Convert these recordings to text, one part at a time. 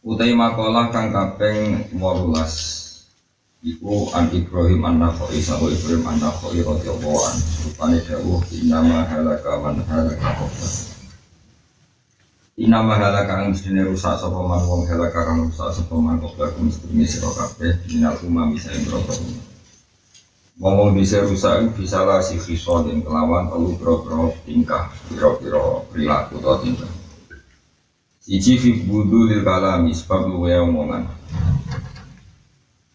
Utai makalah kang kaping 18 iku an Ibrahim an Nakhai sawu Ibrahim an Nakhai radhiyallahu anhu. Rupane dawuh inama halaka man halaka qabla Inama halaka kang mestine rusak sapa man wong halaka kang rusak sapa man qabla kum sedurunge sira kabeh minal umam bisa berapa Ngomong bisa rusak bisa lah si fisol dan kelawan telu bro-bro tingkah biro-biro perilaku atau tingkah Siji fi budulil kalami sebab luwe omongan.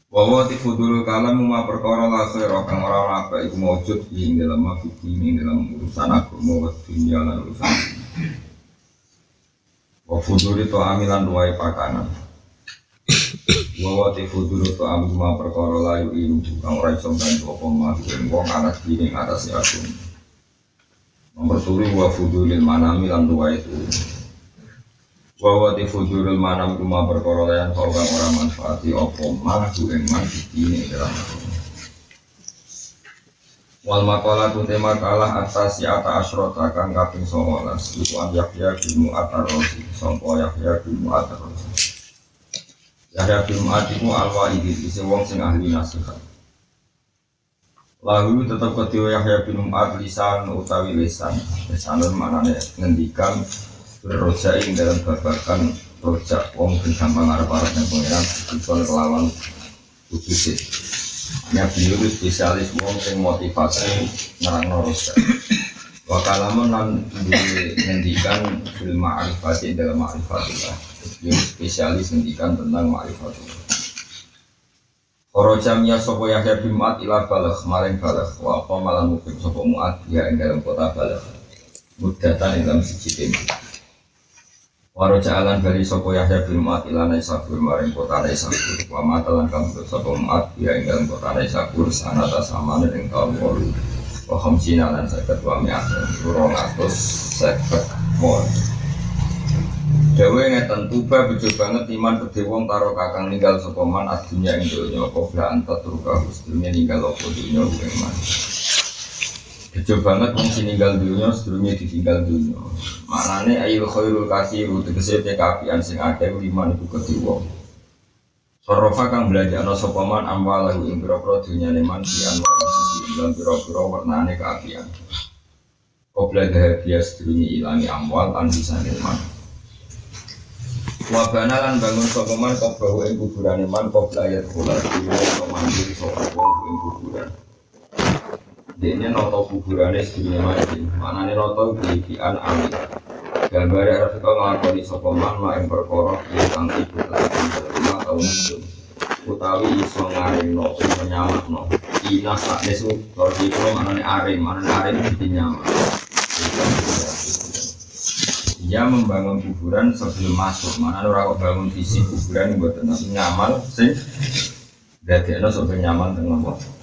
Wawa ti budulil kalam ma perkara la khaira kang ora ora apa iku maujud ing dalam mafiku ing dalam urusan agama wa dunia lan urusan. Wa fudul itu amilan duai pakanan. Wawa ti fudul itu amin ma perkara layu ilu kang ora iso bantu apa mah wong anak atas aku. Nomor turu wa fudulil manami lan itu Wawa tifudurul manam kuma perkara layan kau manfaati opo mah ku ing ini dalam Wal makalah tu tema kalah atas ya ata asrota kang kaping songolas. Iku an Yahya bin Mu'atar Rosi Songko Yahya bin Mu'atar Rosi. Yahya bin Mu'at iku isi wong sing ahli nasihat. Lalu tetap ketiwa Yahya bin Mu'at lisan utawi lisan Lisanun manane ngendikan berroja ing dalam babakan roja wong ben gampang arep arep yang pengiran bisa kelawan kudus hanya beliau itu spesialis wong yang motivasi ngerang roja wakalamun lan ngendikan film ma'rifat dalam ma'rifatillah beliau spesialis ngendikan tentang ma'rifatullah Koro jamnya sopo Yahya ila balagh maring balagh. Wa malam mukim sopo Mu'ad ya ing dalam kota balagh. Mudatan dalam siji tema Waro jalan dari sopo Yahya bin Mu'ad ilan Naisabur maring kota Naisabur Wa matalan kamu sopo Mu'ad ya inggal kota Naisabur sanata samana ing tahun wolu Wa khamsina lan seket wa mi'atan Urong atus seket mol Dawe ngeten tuba bejo banget iman gede wong karo kakang ninggal sapa man adunya ing donya apa bla anta turka husdunya ninggal apa dunya ing Bejo banget wong sing ninggal dunya sedurunge ditinggal dunya. Maknane ayu khairul kasiru tegese te kapian sing akeh liman iku kedhi. Sorofa kang belanjakno sapa man amwalahu ing pira-pira dunyane man pian wa ing lan pira-pira warnane kaapian. Qobla dahabiya sedurunge ilangi amwal lan bisane man. Wabana lan bangun sapa man qobahu ing kuburane man qobla ayat sapa wong ing kuburan. Dia noto kuburannya sedunia mati Mana nih noto kegiatan amin. Gambar yang harus kau ngelakoni sokoman Ma yang berkorok Yang kang ibu tetap lima tahun itu Utawi iso ngaring no Menyamak no Ina sak nesu Kalau di pulau mana nih arim Mana nih arim jadi nyamak Dia membangun kuburan sebelum masuk. Mana nih orang bangun visi kuburan Buat tenang nyamal Sing ada sampai nyaman dengan waktu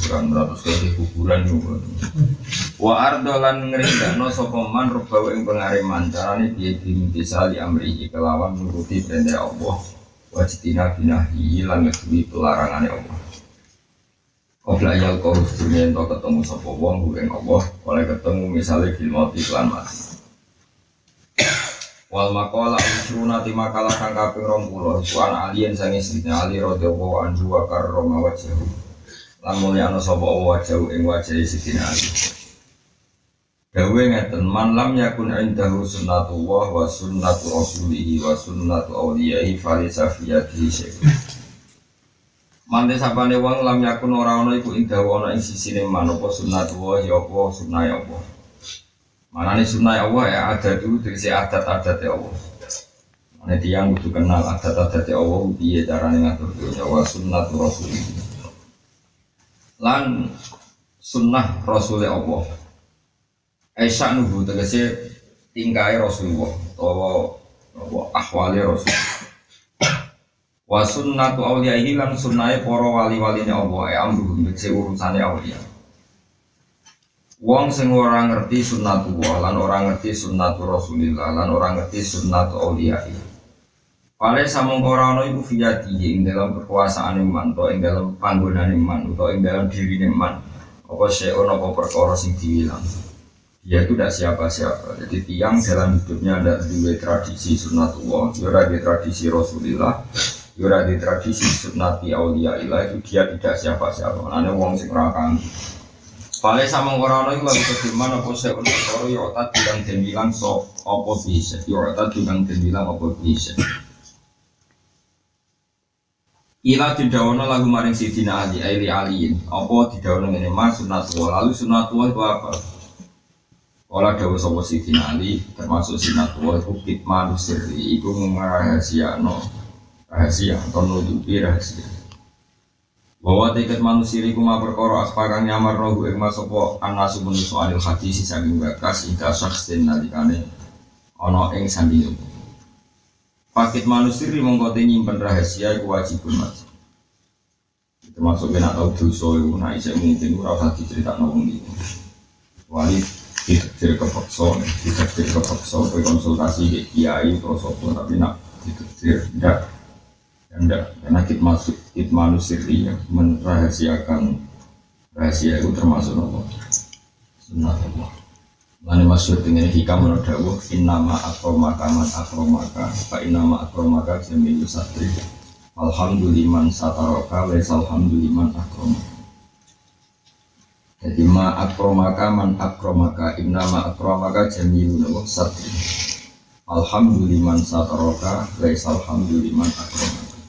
Kurang ratus kali kuburan juga. Wa ardolan ngerindakno sokoman rubawa ing pengariman carane piye dimintisali amri kelawan nuruti perintah Allah wajitina binahi lan ngeduwi pelarangane Allah. Qabla yal kau sedurunge ento ketemu sapa wong ing Allah oleh ketemu misalnya bil mati lan mati. Wal makola usruna ti makalah kang kaping 20 suan alien sang istrine Ali radhiyallahu anhu wa karrama wajhahu lan mulyana sapa wajah ing wajah Sidina Ali. Dawe ngeten man lam yakun indahu sunnatullah wa sunnatu rasulihi wa sunnatu awliyaihi falisa fiyatihi syai'un. Mante wong lam yakun ora ana iku indahu ana ing sisine man apa sunnatullah ya apa sunnah ya apa. Manane sunnah Allah ya adat itu tegese adat-adat ya Allah. Mane tiyang kudu kenal adat-adat ya Allah piye carane ngatur dunya wa sunnatu rasulihi lan sunnah Rasulullah Allah Aisyah nuhu tegese tingkai Rasulullah atau ahwali Rasul. Wa sunnatu awliyaihi lan sunnahe para wali-waline Allah e amruhum tegese urusane awliya. Wong sing ora ngerti sunnatullah lan ora ngerti sunnatu Rasulillah lan ora ngerti sunnatu awliyaihi. Pale samong ora ana iku fiyati ing dalam kekuasaan iman to ing dalam panggonan iman utawa ing dalam diri iman. Apa seon apa perkara sing diwilang. Dia itu tidak siapa-siapa. Jadi tiang dalam hidupnya ada dua tradisi sunnatullah, ada tradisi Rasulullah, Yura di tradisi sunnati aulia ilah itu dia tidak siapa-siapa. Karena wong sing rakang. Paling sama orang orang itu lalu kediman apa saya untuk orang yota tidak dan bilang so apa bisa. Yota tidak dan bilang apa bisa. Ila didawono lagu maring Sidina Ali, Ali Aliin. Apa didawono ini mas sunatullah. Lalu sunatullah itu apa? Olah dawa sopo Sidina Ali termasuk sunatullah itu kitman sirri. Itu mengarahasia no rahasia atau nutupi rahasia bahwa tiket manusia iku ma perkara aspakan nyamar rohu ing masopo anasu menusu anil hati si saking bakas ida sakstin nalikane ono ing sandi Pakit manusia mongko nyimpen rahasia iku wajib mati termasuk kena tau dosa iku nah isek mungkin ora usah diceritakno wong iki. Wali ditetir kepeksa ditetir kepeksa konsultasi ke kiai apa tapi nak tidak tidak, karena masuk kitmanu sirri ya, merahasiakan rahasia itu termasuk apa? Sunnah Mana masuk dengan hikam menurut dawuh innama akromaka man akromaka fa innama akromaka jamilu satri alhamduliman sataroka laisa alhamduliman akromaka jadi ma akromaka man akromaka innama akromaka jamilu satri alhamduliman sataroka laisa alhamduliman akromaka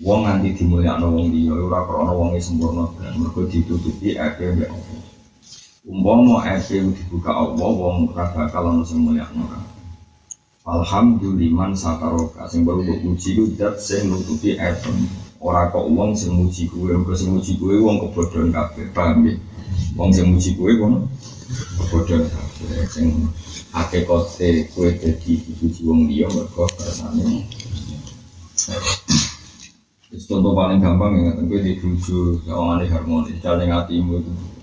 Wong nganti dimulyakno wong liya ora krana wonge sempurna. Mergo ditutupi ake mbek Allah. Umpama ake dibuka Allah wong ora bakal ono sing mulyakno kan. Alhamdulillah sakaroka sing baru mbok puji ku dat sing nutupi ake. Ora kok wong sing muji kuwe, mergo sing muji kuwe wong kebodohan kabeh, paham ya? Wong sing muji kuwe kono kebodohan kabeh sing ake kote kuwe dadi dipuji wong liya mergo kersane. Contoh paling gampang ya, tentu di buju, yang aneh harmonis, jalan hatimu itu.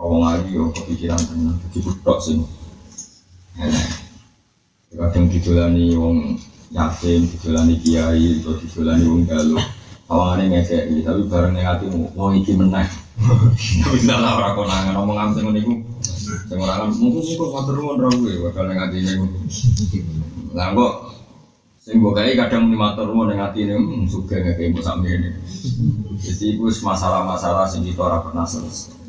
Orang lagi yo kepikiran tenang, jadi budak sih. Kadang didolani wong yatim, didolani kiai, atau didolani wong galuh. Awalnya ngekei, tapi bareng yang hatimu, wong iki menang. Tidak lah orang konangan, ngomong ngambil ngono iku. Sing ora kan mungkin sih kok matur nuwun ra kuwi, bakal ning atine. Lah kok Sing mbok kadang lima matur mau ning atine hmm, gak kayak mbok sakmene. Jadi itu masalah-masalah sing kita ora pernah selesai.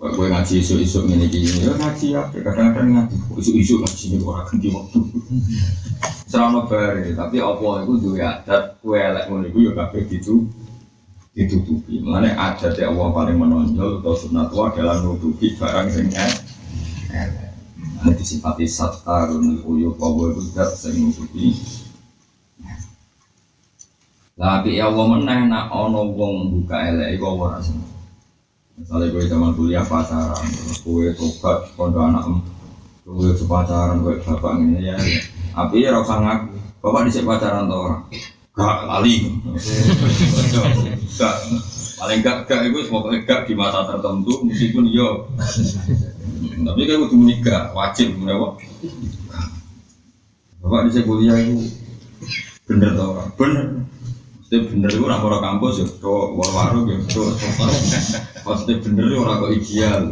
Kau gue ngaji isu-isu ini gini, ya ngaji ya, kadang-kadang ngaji isu-isu ngaji ini orang ganti waktu. Selama tapi apa itu dua adat, kue elek ngono itu ya kabeh itu ditutupi. Mengenai adat yang Allah paling menonjol atau sunat adalah nutupi barang sing elek. Ini disifati satarun uyuk Allah itu dat saya nutupi Tapi ya Allah meneh nak ono wong buka elek iku ora seneng. Misalnya gue zaman kuliah pacaran, gue tobat kondo anak gue pacaran gue bapak ini ya. Tapi ya rasa ngaku, bapak di sini pacaran tau orang. Gak kali. Gak, paling gak gak itu semoga gak di masa tertentu meskipun yo tapi kan udah menikah, wajib kenapa? Bapak di kuliah itu bener tau orang, bener. Mesti bener itu orang orang kampus ya, tuh war-waru ya, tuh Pasti bener itu orang kok ideal.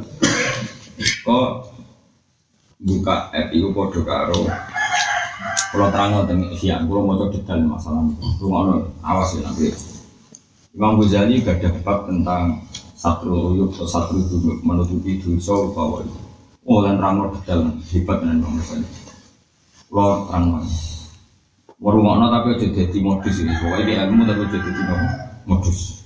Kok buka app itu podo karo kalau terang tentang siang, kalau mau coba detail masalah rumah awas ya nanti. Imam Ghazali gak ada bab tentang satu uyuk atau satu menutupi dosa bahwa Oh, dan terang detail hebat dengan bang Musa. Lo terang Warungokno tapi aja jadi modus ini. Pokoknya dia ilmu tapi aja jadi modus.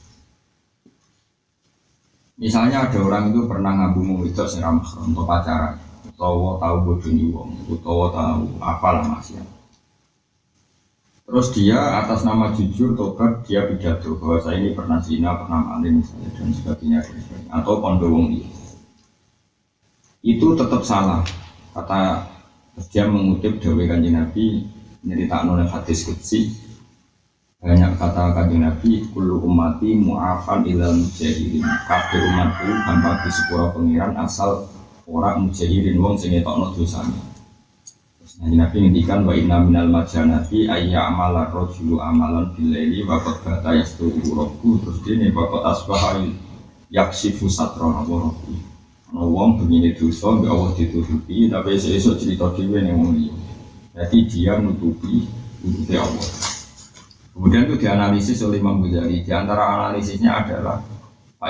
Misalnya ada orang itu pernah ngabung itu sing ramah untuk pacaran, utawa tahu bodoni wong, utawa tahu apalah masih. Terus dia atas nama jujur tobat dia pidato bahwa saya ini pernah zina, pernah maling misalnya dan sebagainya, dan sebagainya. atau kondo wong itu tetap salah kata dia mengutip Dewi kanjeng Nabi nyerita oleh hadis kutsi banyak kata kanjeng Nabi kulu umati mu'afan ilal mujahirin kabeh umatku tanpa di sepura pengiran asal orang mujahirin wong sing ngetokno dosane. Nabi Nabi ngendikan wa inna minal majanati ayya amala rojulu amalan bilaili wa qad bata yastuhu rabbu. Terus dene wa qad asbaha yaksifu satrona wa rabbi. Ana wong begini dosa mbek Allah ditutupi tapi esuk cerita dhewe ning wong jadi dia menutupi nutupi Allah. Kemudian itu dianalisis oleh Imam Ghazali. Di antara analisisnya adalah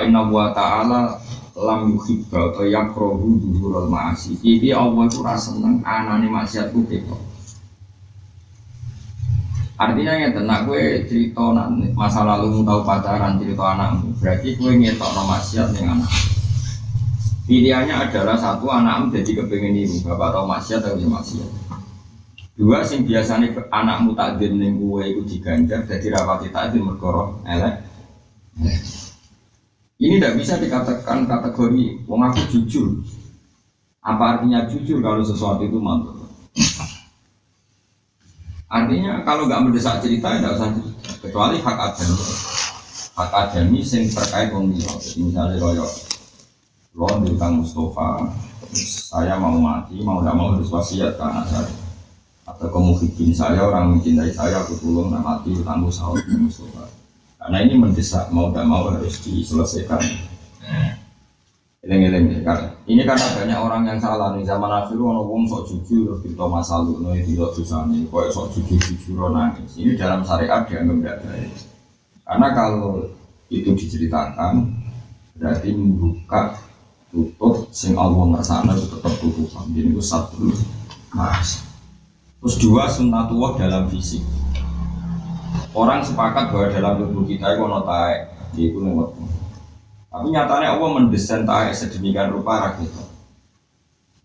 Inna wa ta'ala lam yuhibba atau yakrohu duhurul ma'asi. Jadi Allah itu rasa seneng anane maksiat ku ketok Artinya ya tenang gue cerita masa lalu tahu pacaran cerita anakmu Berarti gue ngetok no maksiat dengan anak. Pilihannya adalah satu anakmu jadi kepengen ibu Bapak tahu maksiat atau ya maksiat Dua sing biasanya anakmu takdir ning gue itu diganjar jadi rapati takdir mergoro elek ini tidak bisa dikatakan kategori wong aku jujur. Apa artinya jujur kalau sesuatu itu mantap? Artinya kalau nggak mendesak cerita tidak usah cerita. Kecuali hak adami. Hak adami yang terkait wong Jadi misalnya royok lo di Mustafa, saya mau mati, mau tidak mau harus wasiat ke saya. Atau kemuhibbin saya, orang mencintai saya, aku tolong nak mati, tangguh sahur Mustafa karena ini mendesak, mau tidak mau harus diselesaikan. Eleng-eleng kan. Ini karena banyak orang yang salah nih zaman akhir orang ngomong sok jujur kita masalah nih tidak susah nih, kok sok jujur jujur nangis. Ini dalam syariat dianggap tidak baik. Karena kalau itu diceritakan berarti membuka tutup sing Allah ngersana itu tetap tutupan. Jadi itu satu mas. Terus dua sunnatullah dalam fisik. Orang sepakat bahwa dalam tubuh kita itu ono taek, itu lewat. Tapi nyatanya Allah mendesain taek sedemikian rupa rakyat.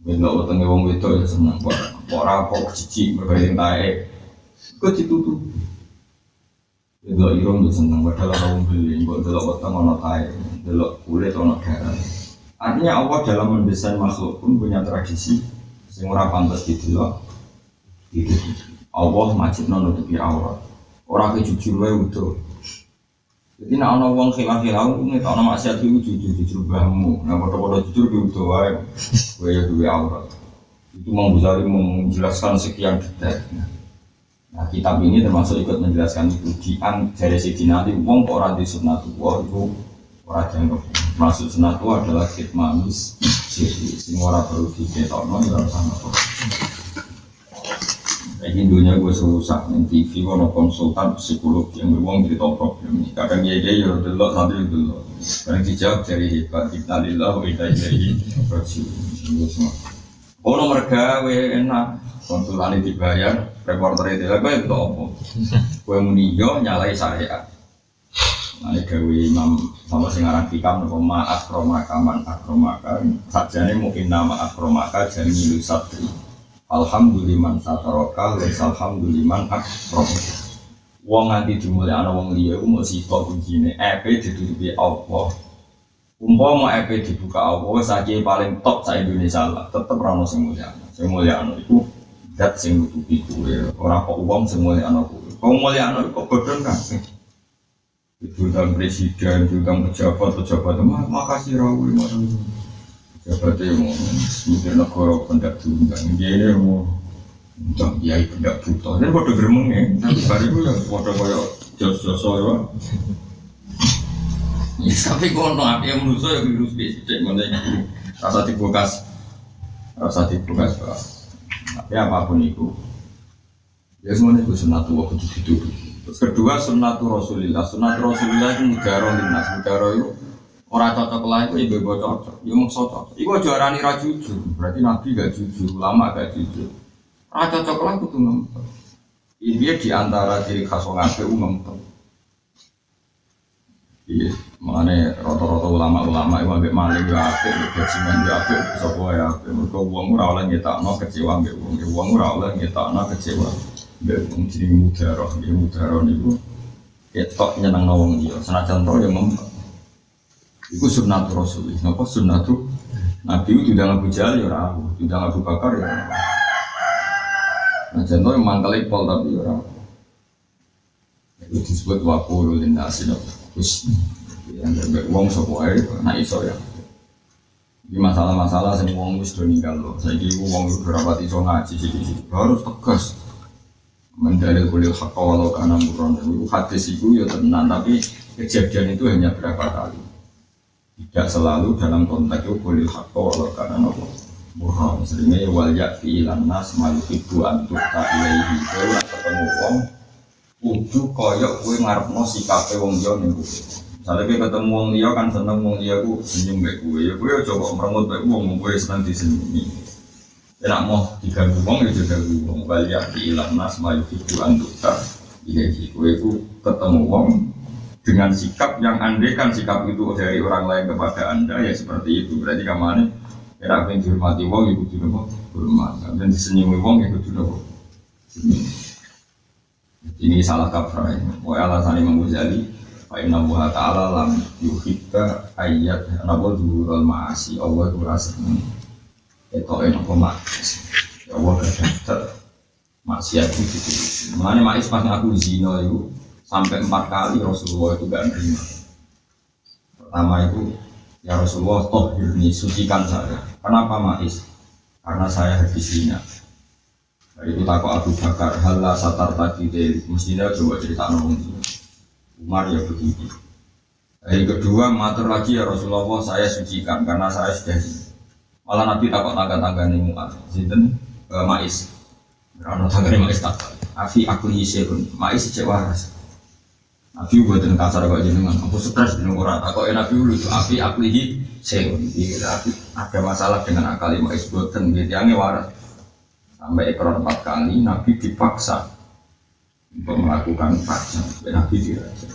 Belok wetenge wong wedok ya seneng kok. Kok cici berbaring taek. Kok ditutup. Belok irung ya seneng padahal ora wong beli, kok delok weteng ono taek, delok kulit ono darah. Artinya Allah dalam mendesain makhluk pun punya tradisi sing ora pantas didelok. Gitu. Allah majibno nutupi aurat. Orang ke jujur wae utuh. Jadi nak ana wong khilaf-khilaf ngetok ana maksiat iku jujur jujur bahmu. Nah padha-padha jujur ki utuh wae. Kowe ya duwe aurat. Itu mau Ghazali menjelaskan sekian detail. Nah kitab ini termasuk ikut menjelaskan itu di dari segi nanti wong kok ora di sunnatullah itu ora jangkep. Maksud sunnatullah adalah kitmanus sih sing ora perlu diketokno ya ora sama ini dunia gue serusak nih TV kono konsultan psikolog yang beruang cerita problem ini. Kadang dia dia ya dulu sambil dulu. Kadang dijawab dari hebat kita lillah wa inna ilaihi. Oh nomor gawe enak konsultan dibayar reporter itu lah gue itu apa? Gue muni yo nyalai. Nah, ini gawe imam sama singaran hikam nopo ma akromaka man akromaka sajane mungkin nama akromaka jadi satri Alhamdulillah sataroka wes alhamdulillah akrom. Wong nganti ana wong liya iku mau sifat kuncine EP ditutupi Allah. Umpama EP dibuka Allah wis paling top sa Indonesia lah, tetep ora ono sing mulia. Sing mulia ono iku dat sing nutupi kuwe, ora kok wong sing ono kuwe. Kok mulia ono kok bodhon. Itu dan presiden, itu dan pejabat, pejabat, makasih rawi, makasih. Jabatnya mau mikir negara pendak diundang. Dia ini mau Undang kiai pendak buta. Ini pada geremeng ya. Tapi hari itu ya pada kaya jos-jos ya Ya tapi kono api yang menurut saya virus spesifik Mana Rasa dibukas Rasa dibukas Tapi apa pun itu. Ya semuanya itu sunatu waktu itu Terus kedua sunatu rasulillah. Sunatu rasulillah itu mudaro Mudaro itu Orang cocok lah itu ibu ibu cocok, ya mau cocok. Iku juara nih jujur, berarti nabi gak jujur, lama gak jujur. Orang cocok lah tuh ngempet. Ini dia di antara ciri khas orang ape ngempet. Iya, makanya rata-rata ulama-ulama itu ambil maling ya ape, bajingan ya ape, sopo ya ape. Mereka uang murah oleh nyetak no kecewa ambil uang, uang murah oleh nyetak no kecewa. Ambil uang jadi mudaroh, ini mudaroh itu. Ketok nyenang nawang dia, senajan roh yang ngempet. Iku sunnatu Rasul. Napa sunnatu Nabi itu tidak Abu Jahal ya ora tidak Abu Bakar ya. Nah, contoh yang mangkal pol tapi orang itu disebut wakulu linasi terus yang terbaik uang sopo air nah iso ya. Ini masalah-masalah sing wong wis do ninggal lho saiki wong berapa iso ngaji harus tegas. Mendalil kulil haqqa walau kana murran. Itu hadis itu ya tenan tapi kejadian itu hanya berapa kali tidak selalu dalam konteks itu kulil haqqa walau kana murran seringnya wal yakfi ilan nas malukibu antukta ilaihi kowe ora ketemu wong kudu koyok kowe ngarepno sikape wong liya ning kowe Misalnya kita ketemu wong liya kan seneng wong liya ku senyum baik kowe ya kowe coba merengut baik wong kowe seneng disenyumi. Enak mau diganggu wong ya diganggu wong. Balik di ilang nas mayu fitu antuka ilahi kowe ku ketemu wong dengan sikap yang andai kan sikap itu dari orang lain kepada anda ya seperti itu. Berarti kamane enak pengen dihormati wong ya kudu nopo hormat. Dan disenyumi wong ya kudu nopo ini salah kaprah ya. Wa alasan Imam Ghazali Fa inna Allah ta'ala lam ayat Napa dhuhurul ma'asi. Allah itu rasa Itu enak maksiat Allah kadang Maksiat itu Mengenai ma'is pas aku zina itu Sampai empat kali Rasulullah itu gak nerima Pertama itu Ya Rasulullah toh ini sucikan saya Kenapa ma'is? Karena saya habis zina itu takut Abu Bakar, halah satar tadi deh, mestinya coba cerita nongol Umar ya begitu. Yang kedua, matur lagi ya Rasulullah, saya sucikan karena saya sudah Malah Nabi takut tangga-tangga nih sinten uh, mais. Karena tangga nih mais tak. Afi aku hiseun, mais cek waras. Nabi buat dengan kasar kok jenengan, aku stres dengan orang. Aku enak dulu afi aku hiseun. Ada masalah dengan akal buatan, gitu yang waras. Sampai ekor empat kali Nabi dipaksa untuk melakukan pajak. Nabi diraja.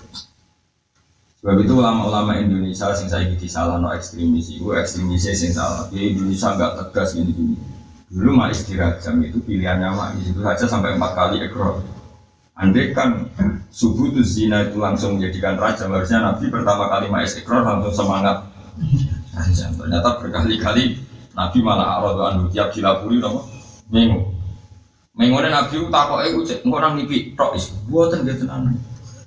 Sebab itu ulama-ulama Indonesia sing saya gigi salah no ekstremis itu ekstremisnya sing salah. Ya Indonesia nggak tegas gini gini. Dulu mais dirajam itu pilihannya mais itu saja sampai empat kali ekor Andai kan subuh itu zina itu langsung menjadikan raja harusnya Nabi pertama kali mais ekor langsung semangat ternyata berkali-kali Nabi malah arah tiap dilapuri nopo Mengu. Mengone nabi takok iku cek orang nipi tok is. Mboten nggih tenan.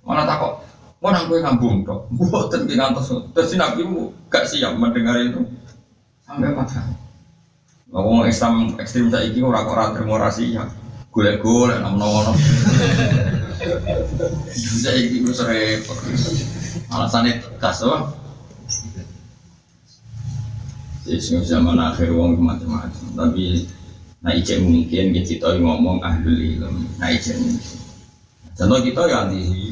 Mana takok orang kowe ngambung tok. Mboten nggih ngantos. Terus nabi gak siap mendengar itu. Sampai mati. Ngomong Islam ekstrim saiki ora kok ora terima ya. Golek-golek nang ngono. Saiki wis repot. Alasane tegas wae. Jadi zaman akhir wong macam-macam, tapi Nah ijek mungkin kita ngomong ahlul ilm. Nah ijek mungkin. Contoh kita ya anti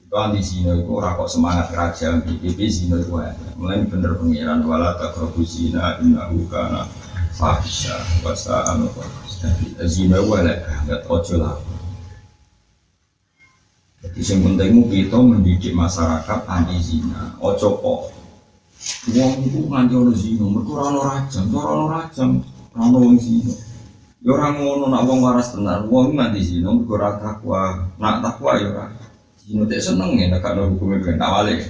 itu anti zina itu orang kok semangat kerajaan PBB zina itu ada. Mulai bener pengiran wala takrobu zina innahu kana fahisha wasa anu zina ada nggak ojo lah. Jadi yang penting kita mendidik masyarakat anti zina. Ojo kok. Uang itu nganti orang zina, mereka orang rajam, orang rajam. Ono wong zina. Ya ora ngono nak wong waras tenan, wong mati zina mergo ora takwa. Nak takwa ya ora. Zina tek seneng ya nek ana hukum ben awale.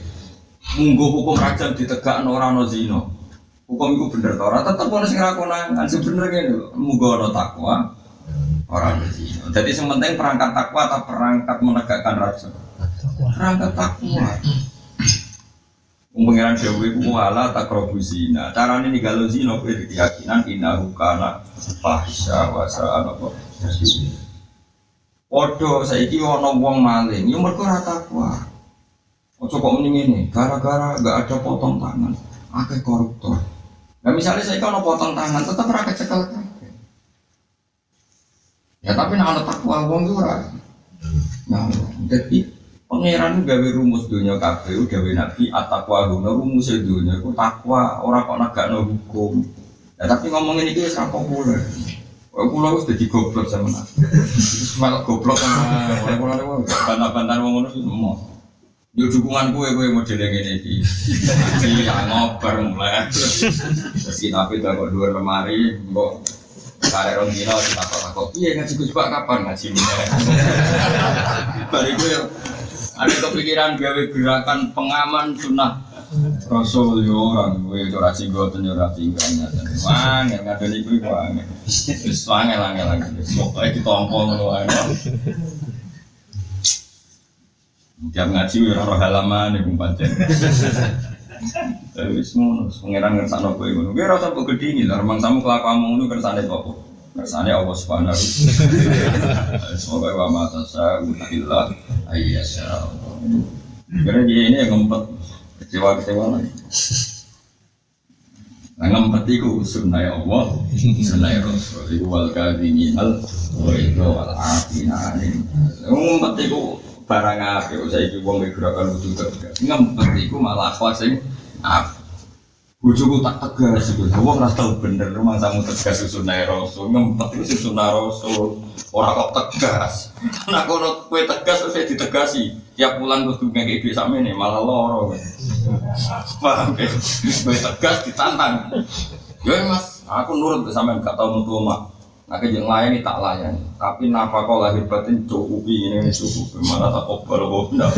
Munggo hukum rajan ditegakno ora ana zina. Hukum itu bener ta ora tetep ono sing rakonan. Sebenarnya ngene lho, munggo ana takwa ora ana zina. Dadi sing penting perangkat takwa atau perangkat menegakkan raja. Perangkat takwa. Pengiran Dewi ku wala tak zina. Nih galau zina kue keyakinan inahu kana fahisha wasa apa Odo saiki ono wong maling, yo mergo ora takwa. Ojo kok mending ini, gara-gara gak ada potong tangan, akeh koruptor. Nah misalnya saya kalau potong tangan, tetap ora kecekel Ya tapi nak ada takwa wong itu ora. Nah, jadi Pangeran gawe rumus dunia kabeh gawe nabi atakwa guna rumus dunia ku takwa orang kok negakno hukum. Ya tapi ngomongin ini wis ra populer. Kula wis dadi goblok sama nabi. Wis malah goblok sama niku bantah-bantah wong ngono mau. Yo dukungan kue kue model yang ini di, ya ngoper mulai. Terus kita pilih kok dua lemari, kok karek rong dino kita kok iya ngaji gue coba kapan ngaji. Balik gue ada kepikiran gawe gerakan pengaman sunnah Rasul yo orang gue ora singgoten yo ora tinggalnya. Wangel ngadoni kuwi wangel. Wis wangel angel lagi. Pokoke ditompo ngono wae. Tiap ngaji yo ora halaman iku pancen. Tapi wis ngono, pangeran ngersakno kowe ngono. Kowe ora usah mbok gedhingi lho, mangsamu kelakuanmu ngono kersane apa? Kersane Allah Subhanahu. Semoga wa ma tasa'u illa ayyasha. Karena dia ini yang ngempet kecewa-kecewa lagi. Nah ngempet itu sunnah Allah, sunnah Rasul. Itu wal kadhiminal, wa itu wal afina Ngempet itu barang apa? Saya itu wong gerakan wudhu tegas. Ngempet itu malah akhlak sing apa? Tak tegas itu, wong ora tau bener rumah samu tegas sunnah Rasul, ngempet itu sunnah Rasul. Orang kok tegas. Nah kalau kue tegas terus saya ditegasi. Tiap bulan kudu ngekek duit sama ini malah loro. Paham ya? Kue tegas ditantang. Ya mas, aku nurut sama gak tau mutu mak. Nah kejeng layan tak layan. Tapi napa kau lahir batin cukupi ini cukup. Mana tak kobal kok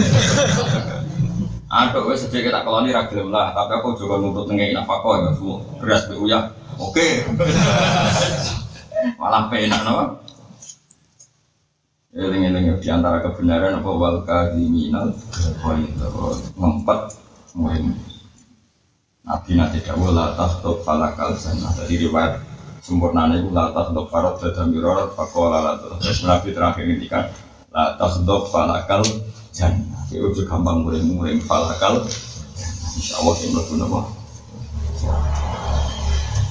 Aduh, wes sedikit tak keloni ragilem lah. Tapi aku juga nuntut ngekek napa kau ya semua. Beras ya. Oke. Malah penak no. Eling-eling di antara kebenaran apa wal kadhiminal ngempet muhim. Nabi nanti dawuh la tahtub falakal jannah. Dari riwayat sempurna itu la tahtub farad dan mirorat fakola la Terus Nabi terakhir ini kan la tahtub falakal jannah. Itu juga gampang murim-murim falakal. Insya Allah yang lebih nama.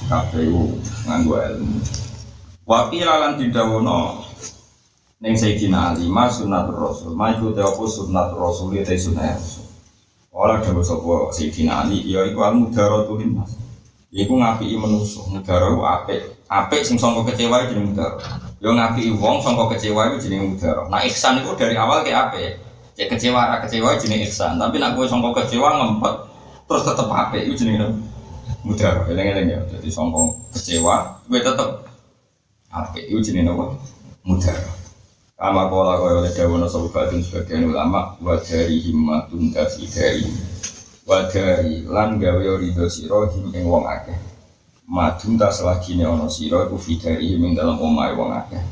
KPU nganggu ilmu. Wakilalan didawono Neng Sayyidina Ali, ma sunnatur rasul, ma iku te apa sunnatur rasul, te sunnah rasul. Ora dawa sapa Sayyidina Ali, ya iku al mudaratul linnas. Iku ngapiki manusa, mudara iku apik. Apik sing sangka kecewa jeneng mudara. Ya ngapiki wong sangka kecewa iku jeneng mudara. Nah ihsan iku dari awal ke apik. Cek kecewa ra kecewa jeneng ihsan, tapi nek kowe sangka kecewa ngempet terus tetep apik iku jeneng mudara. Eling-eling ya, dadi sangka kecewa kowe tetep apik iku jeneng apa? Mudara. Kama kola kaya oleh dawana sobatun sebagian ulama Wadari himmatun dafi dari Wadari lan gawe ridho him ing wong akeh. Madun tak selagine ono siro iku fidari him ing dalam omai wong akeh.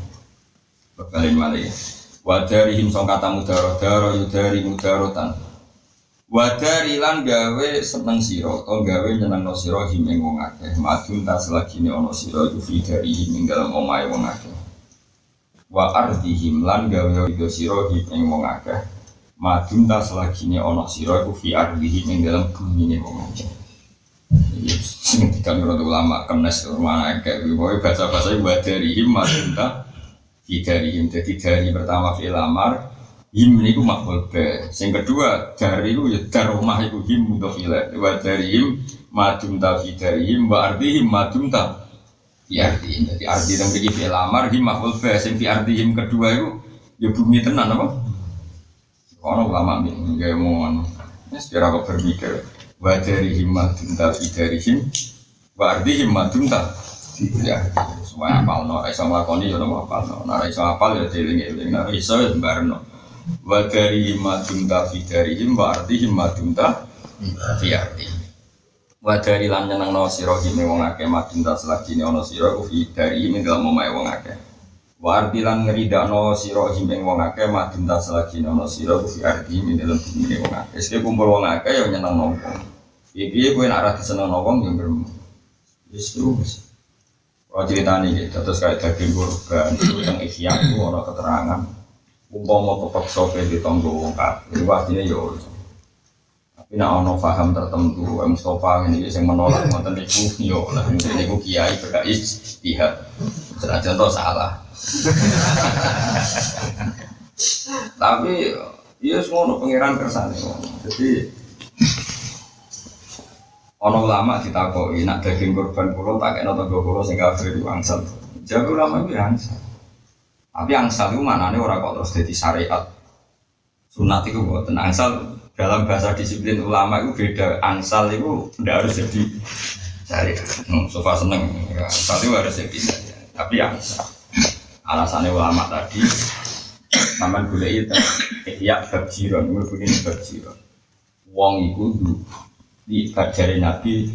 Bekalin malih. Wadari him song kata mudaro daro yudari mudarotan. Wadari lan gawe seneng siro atau gawe nyeneng no siro him ing wong akeh. Madun tak selagine ono siro iku fidari him ing dalam omai wong akeh. Wa ardihim lan gawe itu sira ing wong akeh madun ta selagine ana sira iku fi ardihim ing dalam bumi wong akeh sing dikan ulama kenes rumah akeh kuwi bahasa-bahasa wa darihim madun ta fi darihim. Jadi dari pertama fi lamar him niku makhluk be sing kedua dari itu ya dar rumah iku him mudhofile wa darihim madun ta fi darihim wa ardihim madun ta fi ardi jadi ardi dan pergi fi lamar him makhluk fa sing fi ardi him kedua itu ya bumi tenan apa orang ulama nih nggak mau anu secara kok berpikir. Wa dari him madun ta fi dari him wa ardi him madun ta ya semua apal no iso nglakoni ya nopo apal. No ora iso apal ya dieling-eling. Ora iso ya sembarno. Wa dari him madun ta fi dari him wa ardi him madun ta fi ardi. Wadari lan nyeneng no siro hime wong akeh madin tas selagi ono siro ufi dari hime dalam omae wong akeh Wardi lan ngerida no siro hime wong akeh madin tas selagi ono siro ufi ardi hime dalam bumi wong akeh. Eske kumpul wong akeh yang nyeneng no wong. Iki kue nak rati seneng no wong yang bermu Yes terus Kalau cerita nih gitu, terus kayak daging kurban itu yang ikhya itu ada keterangan. Umpama kepeksa ke di tonggo wong kafir, artinya ya tapi nak ono paham tertentu, Mustafa ini yang menolak ngoten niku yo lah niku kiai berkait istihad. Senajan contoh salah. Tapi iya semua pangeran kersane. Jadi ono ulama ditakoi nak daging korban pulau tak kena tangga pulau sing kafir itu angsal. Jadi ulama itu angsal. Tapi angsal itu mana nih orang kok terus jadi syariat. Sunat itu buat angsal dalam bahasa disiplin ulama itu beda angsal itu tidak harus jadi cari hmm, sofa seneng ya, angsal itu harus jadi tapi angsal alasannya ulama tadi Maman boleh itu ya babjiron, gue begini babjiron. Wong itu di kajari Nabi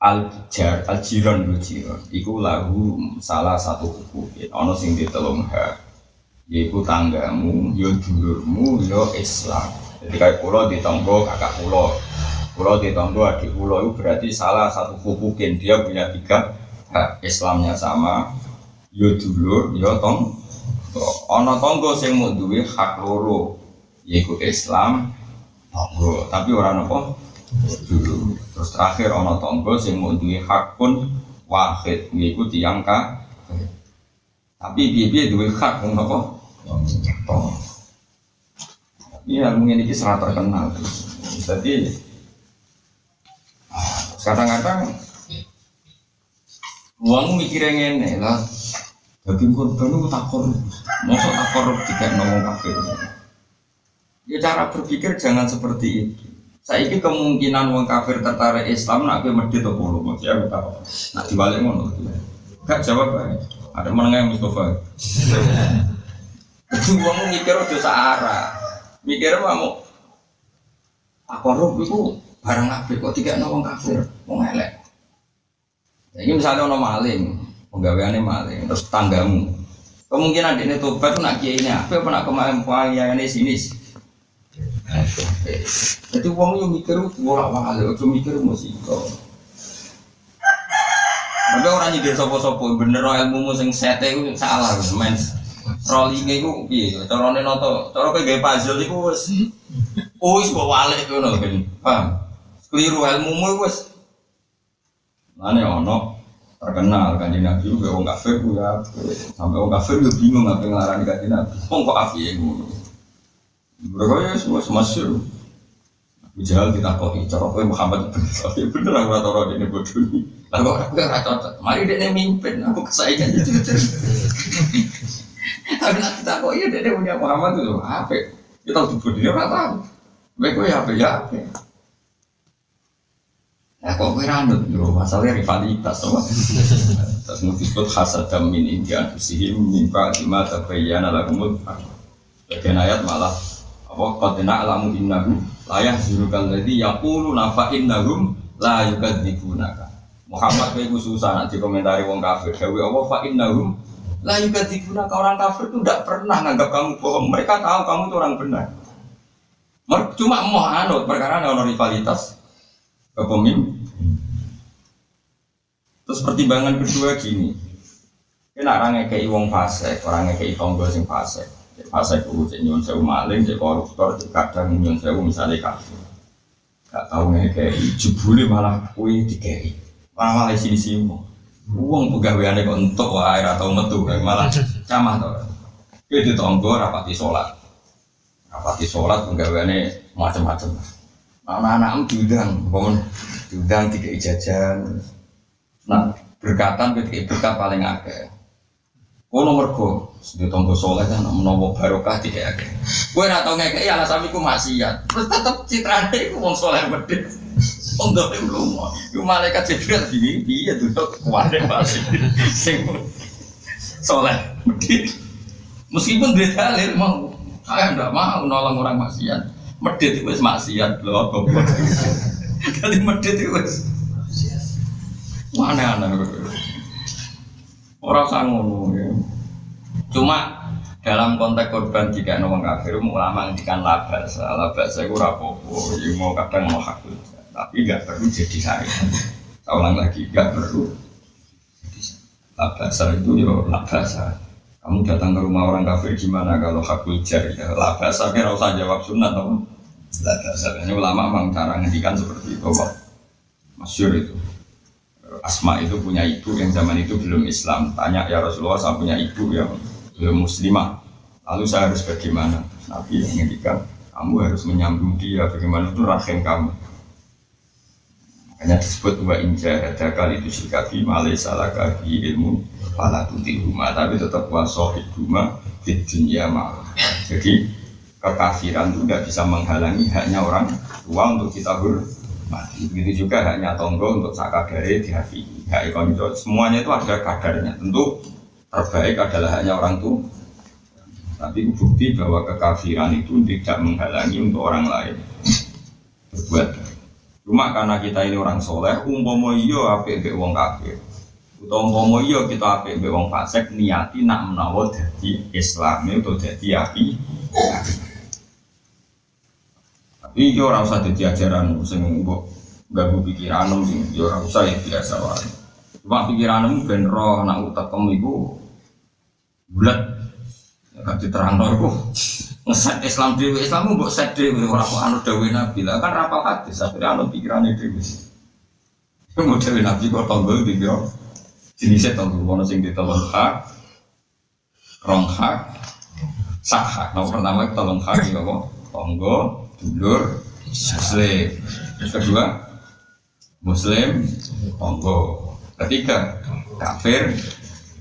al jar al jiron. Lu jiron iku lagu salah satu hukum ono sing ditelung ha yaiku tanggamu yo dulurmu yo Islam. Jadi kayak pulau di tonggo kakak pulau. Pulau di tonggo adik pulau itu berarti salah satu hukukin dia punya tiga hak Islamnya sama yo dulur yo tong ono tonggo sing mau duwe hak loro yaiku Islam tonggo. Tapi orang apa dulu terus terakhir ono tonggo sing mau duwe hak pun wahid yaiku tiyang ka. Tapi piye duwe hak wong apa tong Iya, mungkin ini sangat terkenal. Jadi kadang-kadang uang mikirnya ngene lah. Jadi korban itu tak korup, masuk tak korup tidak ngomong kafir. Ya cara berpikir jangan seperti itu. Saya ini kemungkinan wong kafir tertarik Islam nak gue medit atau puluh mau ya tahu. Nak dibalik. Gak jawab aja. Ada menengah Mustafa. Itu wong mikir udah searah. Mikir mau korup itu barang apa kok tiga wong kafir, wong elek. Ini misalnya ono maling, penggaweannya maling, terus tanggamu. Kemungkinan dia tobat tuh nak kiai apa, apa nak kemarin ya ini sini. Jadi uang yang mikir itu bolak balik, itu mikir musiko. Tapi orang nyindir sopo-sopo, bener ilmu sing sete itu salah, main rollingnya itu iya, cara ini noto, cara kayak gaya puzzle itu wes, wes bawa balik itu nopo kan, paham? Keliru ilmu mu wes, mana ono terkenal kan di nabi juga orang kafir ya, sampai orang kafir juga bingung apa yang ngarani kan di nabi, kok kok kafir mereka ya semua semasyur. Abu kita kok cara kowe Muhammad bin Tapi bener aku ora tau dene bodoh ini. Kok aku ora cocok. Mari dene mimpin, aku kesayangan itu. Nak kita kok iya dene punya Muhammad itu apa? Kita tahu bodoh dia ora tahu. Kowe kowe apa ya? Nah kok kowe ranut yo masalahnya rivalitas sama. Terus mau disebut hasadam min indian fusihim min ba'dima tabayyana lahumul Bagian ayat malah wa qad na'lamu innahu la yahzurukal ladzi yaqulu nafa innahum la yukadzibunaka Muhammad kowe susah nak dikomentari wong kafir. Dewe apa? Fa innahum la yukadzibunaka orang kafir itu tidak pernah nganggap kamu bohong. Mereka tahu kamu itu orang benar. Cuma mau anut perkara ada rivalitas. Kepemimpin terus pertimbangan kedua gini kena orang ngekei wong fase orang ngekei tonggo sing fase Fase itu cek nyun sewu maling, cek koruptor, cek kadang nyun sewu misalnya kafe. Gak tau ngekei, jebule malah kue dikei. Malah malah sini sini Uang pegawaiannya kok entuk wae atau metu malah camah tau. Kowe ditonggo rapati sholat. Rapati sholat pegawaiannya macam-macam. Anak-anak diundang, bangun diundang tiga jajan. Nah, berkatan ketika berkat paling akeh. Kau nomor go, di tonggo soleh kan menowo barokah tidak ada. Kue nak tahu ngekei alasan iku maksiat, terus tetap citrane iku wong soleh medit. Wong dolim lumo, iku malaikat jibril gini, iya tuh kuwade pasti. Sing soleh medit. Meskipun dia dalil mau, saya tidak mau nolong orang maksiat. Medit itu maksiat loh, goblok. Jadi medit itu mana aneh Orang sangono ya. Cuma dalam konteks korban jika orang kafir ulama ngendikan labas. Labas saya kurang popo ya mau kadang mau hak tapi nggak perlu jadi saya saya ulang lagi nggak perlu labas itu ya labas. Kamu datang ke rumah orang kafir gimana kalau hak jar ya labas. Kira usah jawab sunat atau labas. Ini ulama memang cara ngendikan seperti itu kok masyur itu Asma itu punya ibu yang zaman itu belum Islam. Tanya ya Rasulullah, saya punya ibu yang belum muslimah. Lalu saya harus bagaimana? Nabi yang kamu harus menyambung dia. Bagaimana itu rahim kamu? Hanya disebut wa inja ada kali itu sikabi malai salah kaki ilmu pala tuti rumah tapi tetap wasohid rumah di dunia malah. Jadi kekafiran itu tidak bisa menghalangi haknya orang tua untuk kita ber mati. Begitu juga haknya tonggo untuk sakadare hati Hak konco semuanya itu ada kadarnya. Tentu terbaik adalah hanya orang tua. Tapi bukti bahwa kekafiran itu tidak menghalangi untuk orang lain berbuat. Cuma karena kita ini orang soleh, umpama iya apik mbek wong kafir. Utawa umpama iya kita apik mbek wong fasik niati nak menawa dadi Islam itu dadi api. Tapi iya ora usah dadi ajaran sing mbok ganggu pikiranmu sing ya ora usah ya biasa wae. Cuma pikiranmu ben roh nak utekem iku bulat. Ya kan diterangno iku ngeset Islam dewi Islam mbok set dewi ora kok anu dawuh Nabi lah kan rapal hadis anu pikirane dewi. Mau dewi Nabi kok tonggo dikira jenisnya tonggo ono sing ditolong hak, rong hak, sak hak. Nomor pertama tolong hak kok tonggo, dulur, muslim. Yang kedua muslim, tonggo. Ketiga kafir,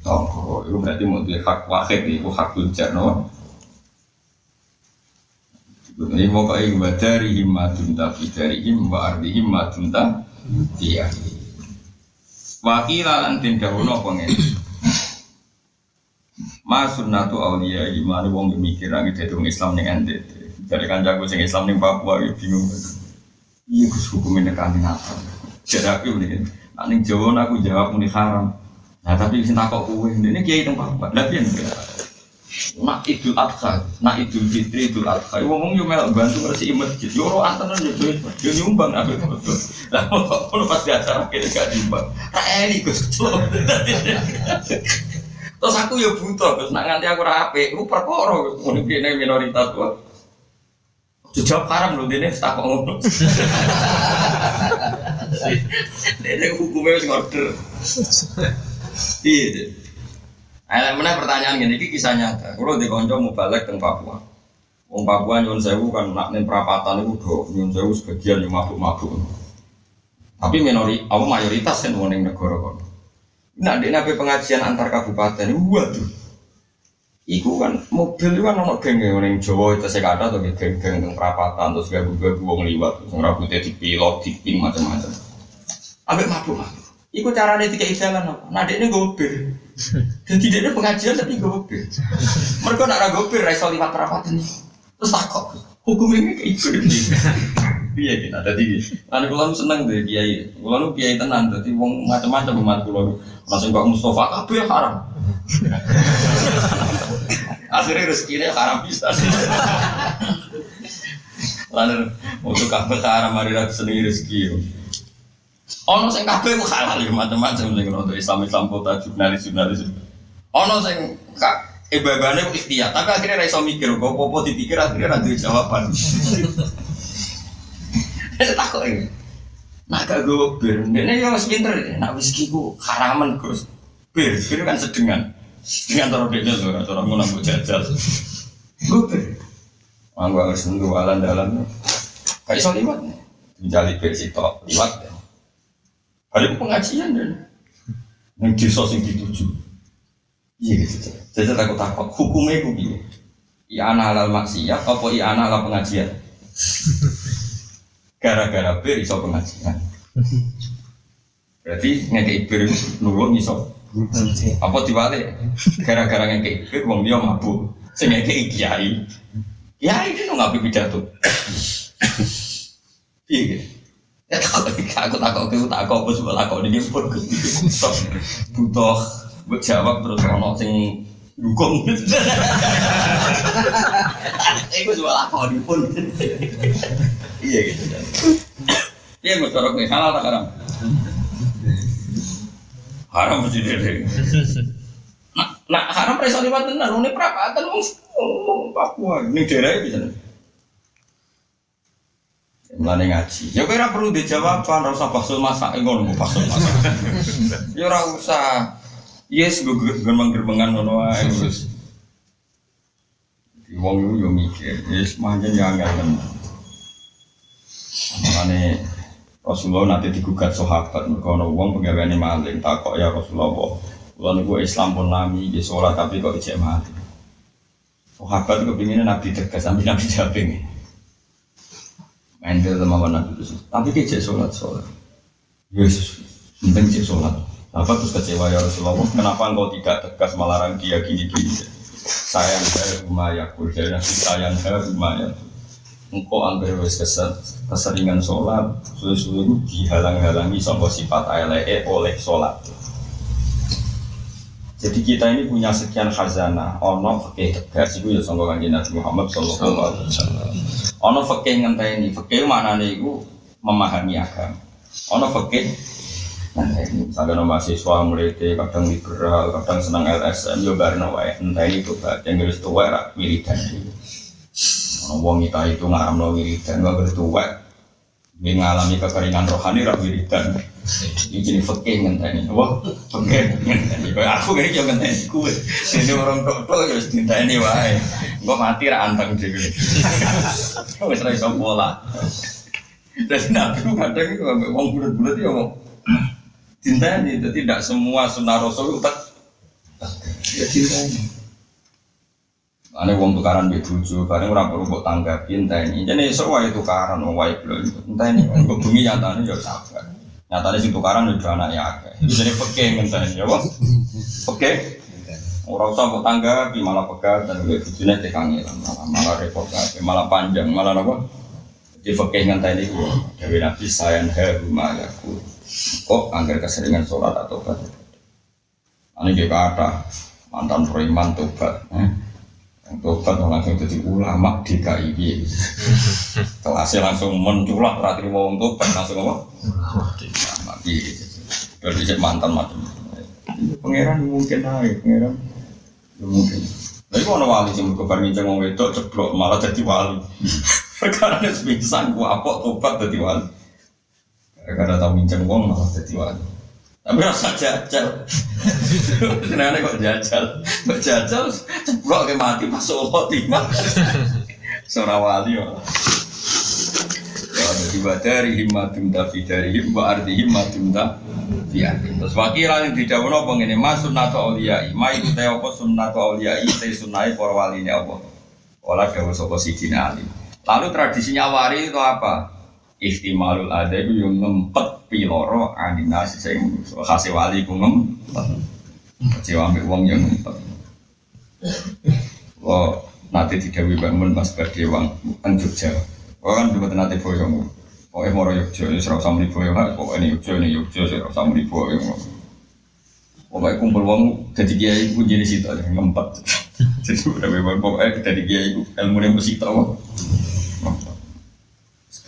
tonggo. Itu berarti mau hak wahid itu hak tujar no. Ini mau kau ingin dari himmatun tapi dari himma arti himmatun iya. Wakila lan tin dawono apa ngene. Mas sunnatu auliya iman wong mikir lagi dari Islam ning ente. Dari kancaku sing Islam ning Papua ya bingung. Iya Gus hukumnya nekan apa? Jadi aku ini, nak ning Jawa aku jawab muni haram. Nah tapi sing takok kowe, ini kiai teng Papua. Lah piye nak idul adha, nak idul fitri, idul adha. Ngomong yo mel bantu bersih masjid. Yo ro antenan yo yo nyumbang apa itu. Lah kok pas di acara kene gak nyumbang. Tak ini Gus. Terus aku yo butuh, Gus. Nak nganti aku ra apik, ku perkara. Ngono kene minoritas kok. Jawab haram lho dene tak kok ngono. Dene hukumnya wis ngorder. Iya. Eh, mana pertanyaan gini, ini kisah nyata. Kalau di konco mau balik ke Papua, Wong Papua nyun sewu kan nak nih perapatan itu do nyun sewu sebagian yang mabuk mabuk. Tapi minori, apa mayoritas kan wong negara kon. Nak di nabi pengajian antar kabupaten, waduh. Iku kan mobil itu kan ono geng yang Jawa itu saya kata tuh geng-geng yang perapatan terus gak gabu wong liwat, terus rambutnya dipilot, diping macam-macam. Ambek mabuk mabuk. Iku caranya tiga jalan apa? Nah dia ini gopir. Jadi dia pengajian tapi gopir. Mereka nak ragu gopir, raiso lewat perapatan nih. Terus takut hukum ini kayak itu. Iya kita tadi. Anu kalau seneng deh kiai. Kalau kiai tenang, jadi wong macam-macam umat kulo. Langsung kok Mustafa kabeh haram. Akhirnya rezekinya haram bisa. Lalu untuk kabeh haram hari ragu sendiri rezeki. Ono sing kabeh ku halal ya macam-macam sing untuk Islam Islam kota jurnalis jurnalis. Ono sing ibadahnya ku ikhtiar, tapi akhirnya ra iso mikir kok popo dipikir akhirnya ra duwe jawaban. Takut ini. Nah gak gue bir, ini yang masih pinter, nak whisky ku haraman Gus. Bir, bir kan sedengan. Sedengan taruh dia tuh, taruh mau nambah jajal. Gue. Manggu harus nunggu alam dalam. Kayak iso liwat nih. Menjali bir sitok liwat ya. Ada pengajian dan yang desa sing dituju. Iya gitu. Jadi aku takut hukumnya itu gini. Iya anak halal maksiat, apa iya anak halal pengajian? Gara-gara bir iso pengajian. Berarti ngekei bir nulung iso. Apa diwale? Gara-gara ngekei bir wong dia mabuk. Sing ngekei kiai. Kiai itu ngapain pidato. Iya gitu. Ya takut aku takut aku takut aku semua takut ini pun butuh buat jawab terus ono sing dukung. Iku semua takut pun. Iya gitu. Iya mas cara gue halal tak haram? Haram mesti dede. Nah, nah haram preso liwat tenan, ini perapatan wong Papua, ini daerah bisa. Mulane ngaji. Ya kowe ora perlu dijawab, ora usah baksul masak ngono baksul masak. Ya ora usah. Yes, gue gerbang-gerbangan ngono terus. Di wong yo mikir, yes manjen ya enggak tenan. Mulane Rasulullah nanti digugat sahabat mereka ono wong pegawaiane maling takok ya Rasulullah. Kula niku Islam pun nami di sholat tapi kok ijek maling. Sahabat kepinginnya Nabi tegas, sampai Nabi jawab ini. Ente sama mana dulu Tapi cek sholat sholat. Yesus, penting cek sholat. Apa terus kecewa ya Rasulullah? Kenapa engkau tidak tegas melarang dia gini gini? Sayang saya rumah ya, nabi sayang saya rumah ya. Engkau angker wis keser, keseringan sholat suwe-suwe dihalang-halangi sama sifat eleke oleh sholat. Jadi kita ini punya sekian khazanah ono fakih tegas itu ya sangka kanjeng Nabi Muhammad sallallahu alaihi wasallam. Ono fakih ngenteni fakih mana nih memahami agama. Ono fakih misalnya no mahasiswa muridnya kadang liberal kadang senang LSM yo barno wae enteni itu yang harus tua ono wong kita itu ngaramno wiridan gak bertuwa dia ngalami kekeringan rohani ra wiridan ini jadi fakih ngenteni wah fakih ngenteni kayak aku kayak yang ngenteni kue ini orang tok tok ya harus ngenteni wae gua mati ra anteng dhewe wis ra iso pola dan nabi kadang itu wong bulat-bulat ya ngomong cintanya itu tidak semua sunnah rasul itu tak ya cintanya Ane wong tukaran di bojo, bareng orang perlu buat tanggapi entah ini. Jadi semua itu tukaran, wong wae belum. Ini, kok bumi nyatanya ya sabar. Nyatanya sing tukaran udah anaknya akeh. Itu jadi peke ini, ya wong. Peke. Orang usah buat tanggapi, malah pegat dan gue bujune tekangilan, malah malah repot malah panjang, malah apa? Di peke ini gue. Dewi Nabi sayan heru mayaku. Kok anggar keseringan sholat atau tobat. Ini dia kata mantan preman tobat. Eh? Tobat langsung jadi ulama di KIB. Kelasnya langsung menculak ratri mau untuk langsung apa? Ulama di. Dari mantan macam. Pangeran mungkin naik, pangeran mungkin. Tapi kalau wali sih mereka berbincang ngomong itu ceplok malah jadi wali. Karena sebisa gua apa tobat jadi wali. Karena tahu bincang uang malah jadi wali. Tapi rasa jajal. Kenapa kok jajal? Kok jajal? Ceplok ke mati pas solo tiba. Seorang wali ya. Ya, jadi badari himmatum tapi dari himma arti himmatum biarin. Terus wakilan yang tidak apa ini mas sunnatu awliyai. Ma itu teh apa sunnatu awliyai teh sunnai para wali ini apa. Olah gawe sapa sidina alim. Lalu tradisinya wari itu apa? Ihtimalul ada itu yang ngempet piloro aninasi saya manusia. Kasih wali ku ngempet. Kecewa ambil uang yang ngempet. Wah, nanti tidak bangun mas Badewang kan Jogja. Wah kan juga nanti boyong. Pokoknya moro Jogja, ini serau sama di boyong. Pokoknya Jogja, ini Jogja, serau sama di boyong. Pokoknya kumpul uang jadi kiai pun jadi situ aja ngempet. Jadi udah bebas pokoknya jadi kiai ilmu yang mesti tahu.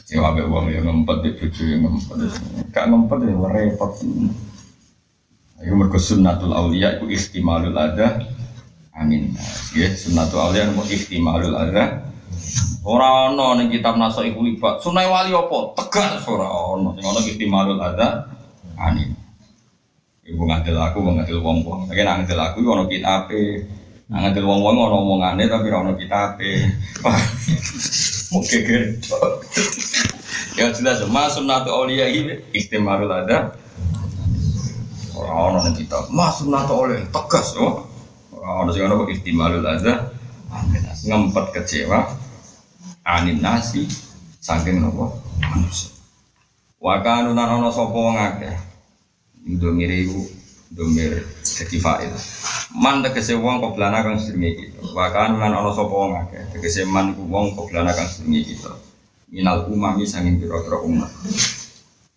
Ya ambil uang yang ngempet di bojo yang ngempet. Gak ngempet ya repot. Ayo mergo sunnatul auliya iku istimalul ada. Amin. Ya sunnatul auliya iku istimalul ada. Ora ono ning kitab naso iku libat. Sunai wali apa? Tegas ora ono. Sing ono istimalul ada. Amin. Ibu ngadil aku, ngadil wong-wong. Tapi ngadil aku ono kitabe. Ngadil wong-wong ono omongane tapi ora ono kitabe. Mau geger. Ya jelas, mas sunnatu auliya ini istimarul ada. Orang-orang kita, mas sunnatu auliya tegas, oh. Orang-orang sing ono istimarul ada. Ngempet kecewa, anin nasi, saking nopo manusia. Wakanu nanono sopo wong akeh. Iku domir dadi fa'il. Man tegese wong koblana kang sedenge kita. Wakanu lan ana sapa wong akeh. Tegese man iku wong koblana kang sedenge kita. Minal umami sanging pira-pira umat.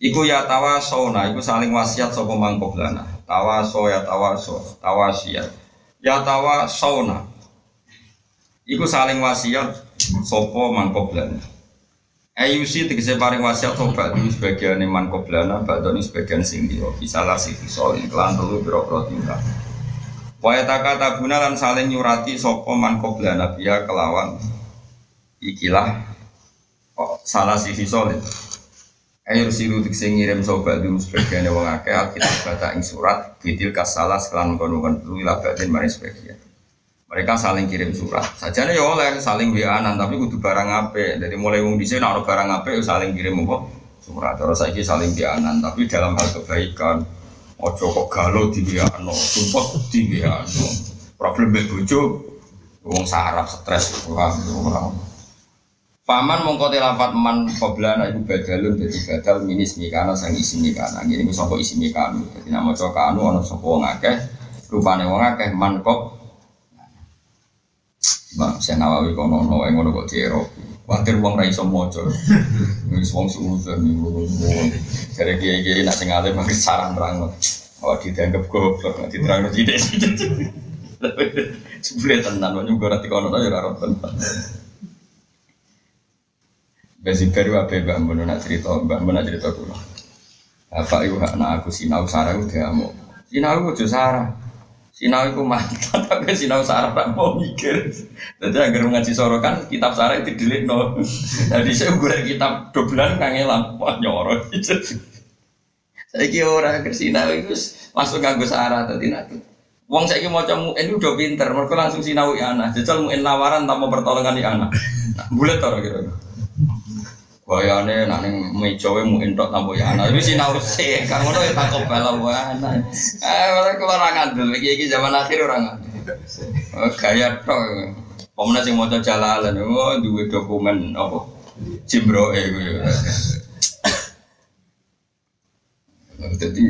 Iku ya tawasona, iku saling wasiat sapa man koblana. Tawaso ya tawaso, tawasiat. Ya tawasona. Iku saling wasiat sapa man koblana. Ayusi tegese paring wasiat sobat di sebagian man koblana, badoni sebagian sing dia bisa lah sih soal kelan telu biro-biro tinggal. Waya taka guna lan saling nyurati sopo man koblana biya kelawan ikilah oh, salah sisi solid. Ayo siru tegese ngirim sobat di sebagian wong akeh alkitab baca ing surat bidil kasalah sekelan kono-kono telu ila badin mari sebagian. Mereka saling kirim surat. Saja ya oleh saling wa tapi kudu barang ape. Dari mulai wong nek ana barang ape saling kirim apa? Surat. Terus saiki saling wa tapi dalam hal kebaikan. Ojo kok galau di wa sumpah di wa Problem bojo wong sarap stres ora ora. Paman mongko telafat man qoblana iku badalun dadi badal minis mikana sang isi mikana. Ngene sapa isi mikana. Dadi nama cokanu ana sapa wong akeh rupane wong akeh man kok Bang, saya nawawi kono no yang ngono kok diero. Khawatir wong ra iso maca. Wis wong suudzon niku. Jare kiai-kiai nak sing alim mangke saran terang. Oh dianggap goblok nek diterangno sithik. Sebule tenan wong juga nanti kono ya karo tenan. Besi baru apa mbak Mbak nak cerita mbak Mbak nak cerita dulu. Apa hak nak aku sinau sarah udah mau. Sinau udah sarah. Sinau itu mantan, tapi sinau sarah tak mau mikir. Jadi agar ngaji sorokan, kitab sarah itu dilik no. Jadi saya gue kitab doblan kangelan, wah nyorot. Saya kira orang ke sinau itu langsung nganggo sarah tadi nanti. Wong saya mau cemu ini udah pinter, mereka langsung sinau ya anak. Jajal muin lawaran tanpa pertolongan di anak. Nah, bulat tau kira Bayane nak ning meja wae mu entok tampo ya ana. Wis sinau sih, kang ngono ya takok bala ana. Eh ora kula ora ngandel iki iki zaman akhir ora ngandel. Oh, gaya tok. Pemene sing maca jalalan, oh duwe dokumen apa? Cimbroe kuwi. Jadi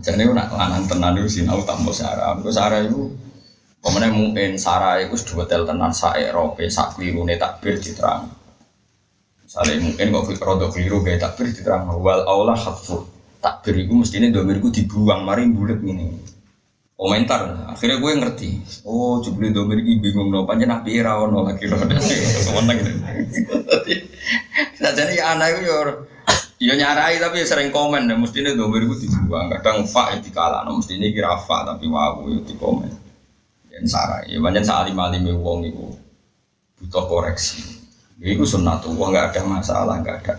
ajane nak lanang tenan iku sinau tampo sarah. Engko sarah iku pemene mungkin sarah wis dua tenan sak Eropa sak klirune takbir diterang. Misalnya mungkin kok fikir rodo keliru gaya takbir diterang wal Allah hatfur takbir itu mestinya domirku dibuang mari bulat ini komentar akhirnya gue ngerti. Oh coba domir ini bingung no panjang nabi rawon no lagi roda semenang gitu nah jadi ya anak itu ya nyarai tapi sering komen dan mestinya domir itu dibuang. Kadang fa itu kalah no mestinya kira fa tapi wow itu di komen dan sarai ya banyak salim alim wong itu butuh koreksi itu sunnatullah nggak ada masalah nggak ada.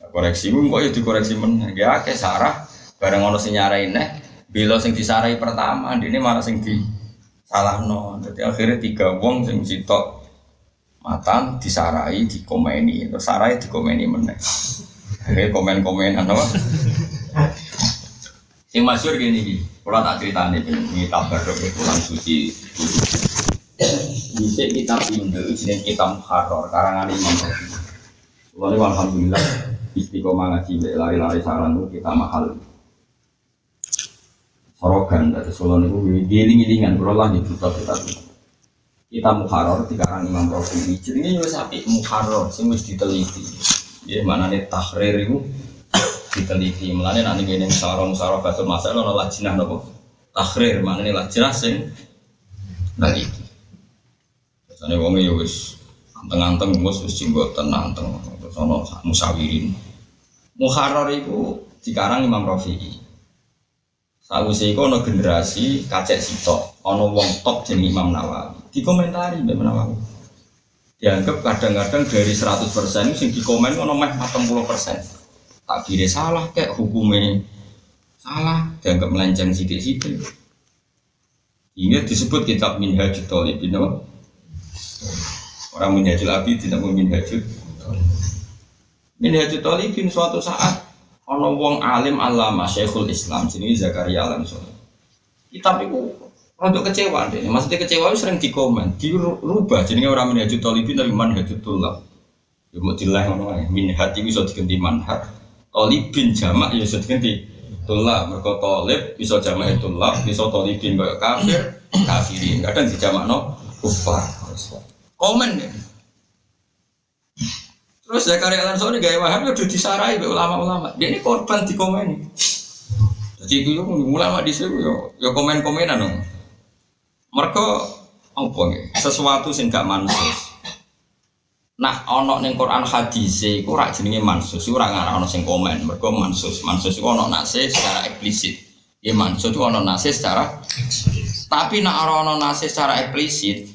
Nah, koreksi gue kok ya dikoreksi men ya ke sarah. Bareng ono sing nyarain nih bila sing disarai pertama ini malah sing di salah no jadi akhirnya tiga wong sing sitok matan disarai dikomeni. Terus sarai dikomeni meneh. Akhirnya komen komen apa? Sing masyur gini gini kalau tak cerita nih ini kabar pulang suci bisa kita pindah jenis kita Muharrar karangan Imam Rafi. Lalu alhamdulillah istiqomah ngaji lari-lari saran itu kita mahal. Sorogan dari Solo itu giling-gilingan berolah di kita kita kita Muharrar di karang Imam Rafi. Jadi ini sapi Muharrar sing wis diteliti. Ya mana nih tahrir itu diteliti. Mulane nanti gini sarong sarong batul masalah nopo lajinah nopo tahrir mana nih lajinah sing neliti. Misalnya wong ya wis anteng-anteng mus wis jenggoten anteng terus ana musawirin. Muharrar iku dikarang Imam Rafi'i. Sakwise iku ana generasi kacek sitok, ana wong top jeneng Imam Nawawi. Dikomentari Mbak Nawawi. Dianggap kadang-kadang dari 100% sing dikomen ono meh 40%. Takbire salah kayak hukumnya salah, dianggap melenceng sidik-sidik. Ini disebut kitab Minhajul Thalibin, Orang minhajul abi tidak mau minhajul. Minhajul talibin suatu saat ono wong alim alama syekhul Islam sini Zakaria Alam Soleh. Kitab itu untuk kecewa deh. Maksudnya kecewa itu sering dikomen, dirubah. Jadi orang minhajul talibin dari manhajul tulab. Ya mau dilah ngono ae. Minhaj itu bisa diganti manhaj. Talibin jamak ya bisa diganti tulab. Mereka talib bisa jamak tulab, bisa talibin kayak kafir, kafirin. Kadang dijamak no kufar. Komen ya. Terus Zakaria Al-Ansori gaya waham ya udah disarai oleh ulama-ulama. Dia ini korban di komen. Jadi itu ulama di sini yo yo komen-komenan dong. Mereka apa ya? Sesuatu sing gak mansus. Nah, ono ning Quran hadis iku ora jenenge mansus, ora ono sing komen. Mergo mansus, mansus iku ono nase secara eksplisit. Ya mansus itu ono nase secara tapi nak ono nase secara eksplisit,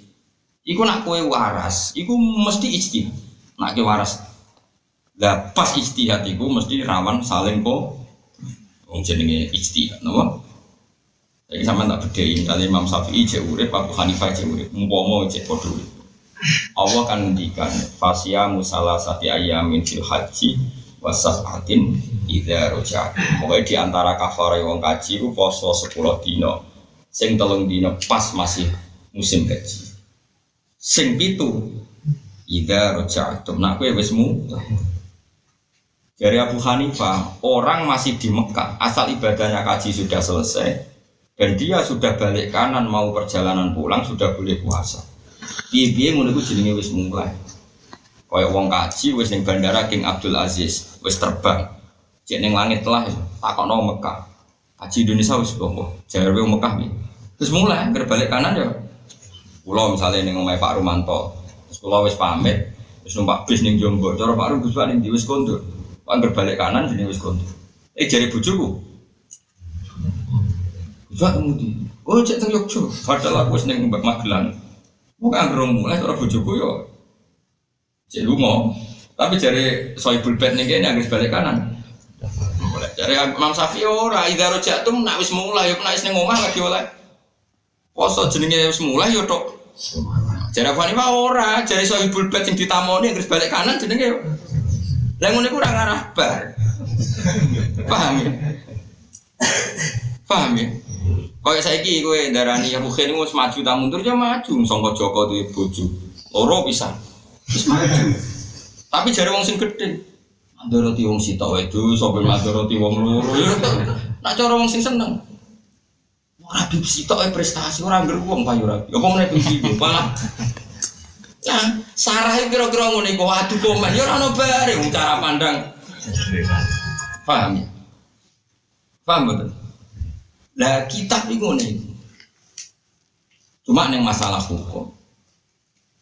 Iku nak kue waras, iku mesti istihad. Nak kue waras, lah pas istihad iku mesti rawan saling kok. Wong jenenge istihad, napa? Jadi sama tak bedain kali Imam Syafi'i cek urip, Abu Hanifah cek urip, umpama cek podo Allah kan ngendikan fasya musala sati ayamin fil haji wasafatin idza rojak. Pokoknya di antara kafare wong kaji ku poso 10 dino. Sing telung dino pas masih musim haji sing pitu ida roja'tum nak kowe wis dari Abu Hanifah orang masih di Mekah asal ibadahnya kaji sudah selesai dan dia sudah balik kanan mau perjalanan pulang sudah boleh puasa piye-piye ngono iku jenenge wis mulai Kaya wong kaji wis ning bandara King Abdul Aziz, wis terbang. Cek ning langit lah takokno Mekah. Haji Indonesia bobo. Jare wong Mekah iki. Terus mulai berbalik kanan ya. Pulau misalnya ning omahe Pak Rumanto. Terus kula wis pamit, wis numpak bis ning Jombor. Cara Pak Rum Gus Pak ning wis kondur. Pak berbalik kanan jadi wis kondur. Eh jare bojoku. Gus kemudi. Oh cek teng Yogyo. Padahal aku wis ning Magelang. Bukan gerung mulai cara bojoku yo. Cek lunga. Tapi jare soibul bed ning kene anggere balik kanan. Dari Imam Syafi'i ora idza rajatum nak wis mulai nak wis ning omah lagi oleh. Poso jenenge wis mulai yo tok. Jare Fani Pak ora, jare soibul bed sing ditamoni anggere balik kanan jenenge. Lah ngono iku ora ngarah bar. Paham ya? Paham ya? Kayak saiki kowe darani Abu Khair wis maju ta mundur ya maju sangka Joko duwe bojo. Loro pisan. Wis maju. Tapi jare wong sing gedhe. Mandoroti wong sitok wedo sampe mandoroti wong loro. Ya nak cara wong sing seneng. Ora bib sitok e prestasi ora ngger wong payu. Ya kok meneh piye malah. Ya, sarah iki kira-kira ngene kok adu komen ya ora ono bare wong cara pandang. Paham ya? Paham betul? Lah kitab itu nih. Cuma neng masalah hukum.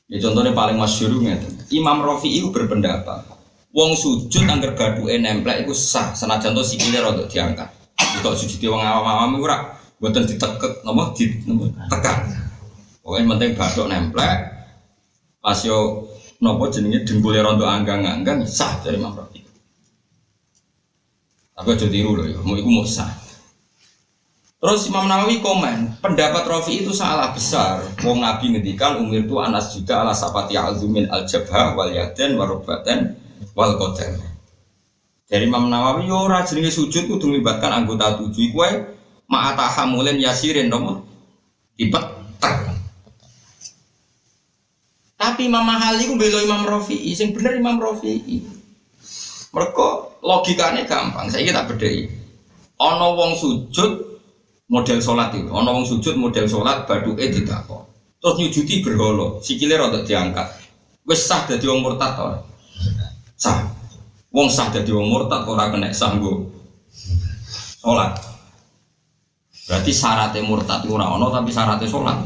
Ya contohnya paling masyhur ngeten. Imam Rafi itu berpendapat, wong sujud angger gaduke nemplek iku sah senajan to sikile rada diangkat. Itu sujud wong awam-awam iku ora mboten ditekek napa di tekan. Pokoke penting bathuk nemplek pas yo napa jenenge dengkule rada anggang-anggang sah dari Imam Rafi. Tapi aja tiru lho ya, mau iku mau sah. Terus Imam Nawawi komen, pendapat Rafi itu salah besar. Wong Nabi ngendikan umir itu anas juga ala sapati azumin al jabha wal yaden warobaten wal qadam. Dari Imam Nawawi yo ora jenenge sujud kudu melibatkan anggota tujuh iku wae ma'ata hamulin yasirin nopo tipet tek. Tapi Imam Mahali ku belo Imam Rafi'i, sing bener Imam Rafi'i. Mereka logikanya gampang, saya tak bedai. Ono wong sujud model sholat itu, ono wong sujud model sholat badu eh tidak kok. Terus nyujudi berholo, sikile rada diangkat. Wes sah dadi wong murtad. Sah. Wong sah dadi wong murtad ora kena sanggo sholat. Berarti syaratnya murtad ora ono tapi syaratnya sholat.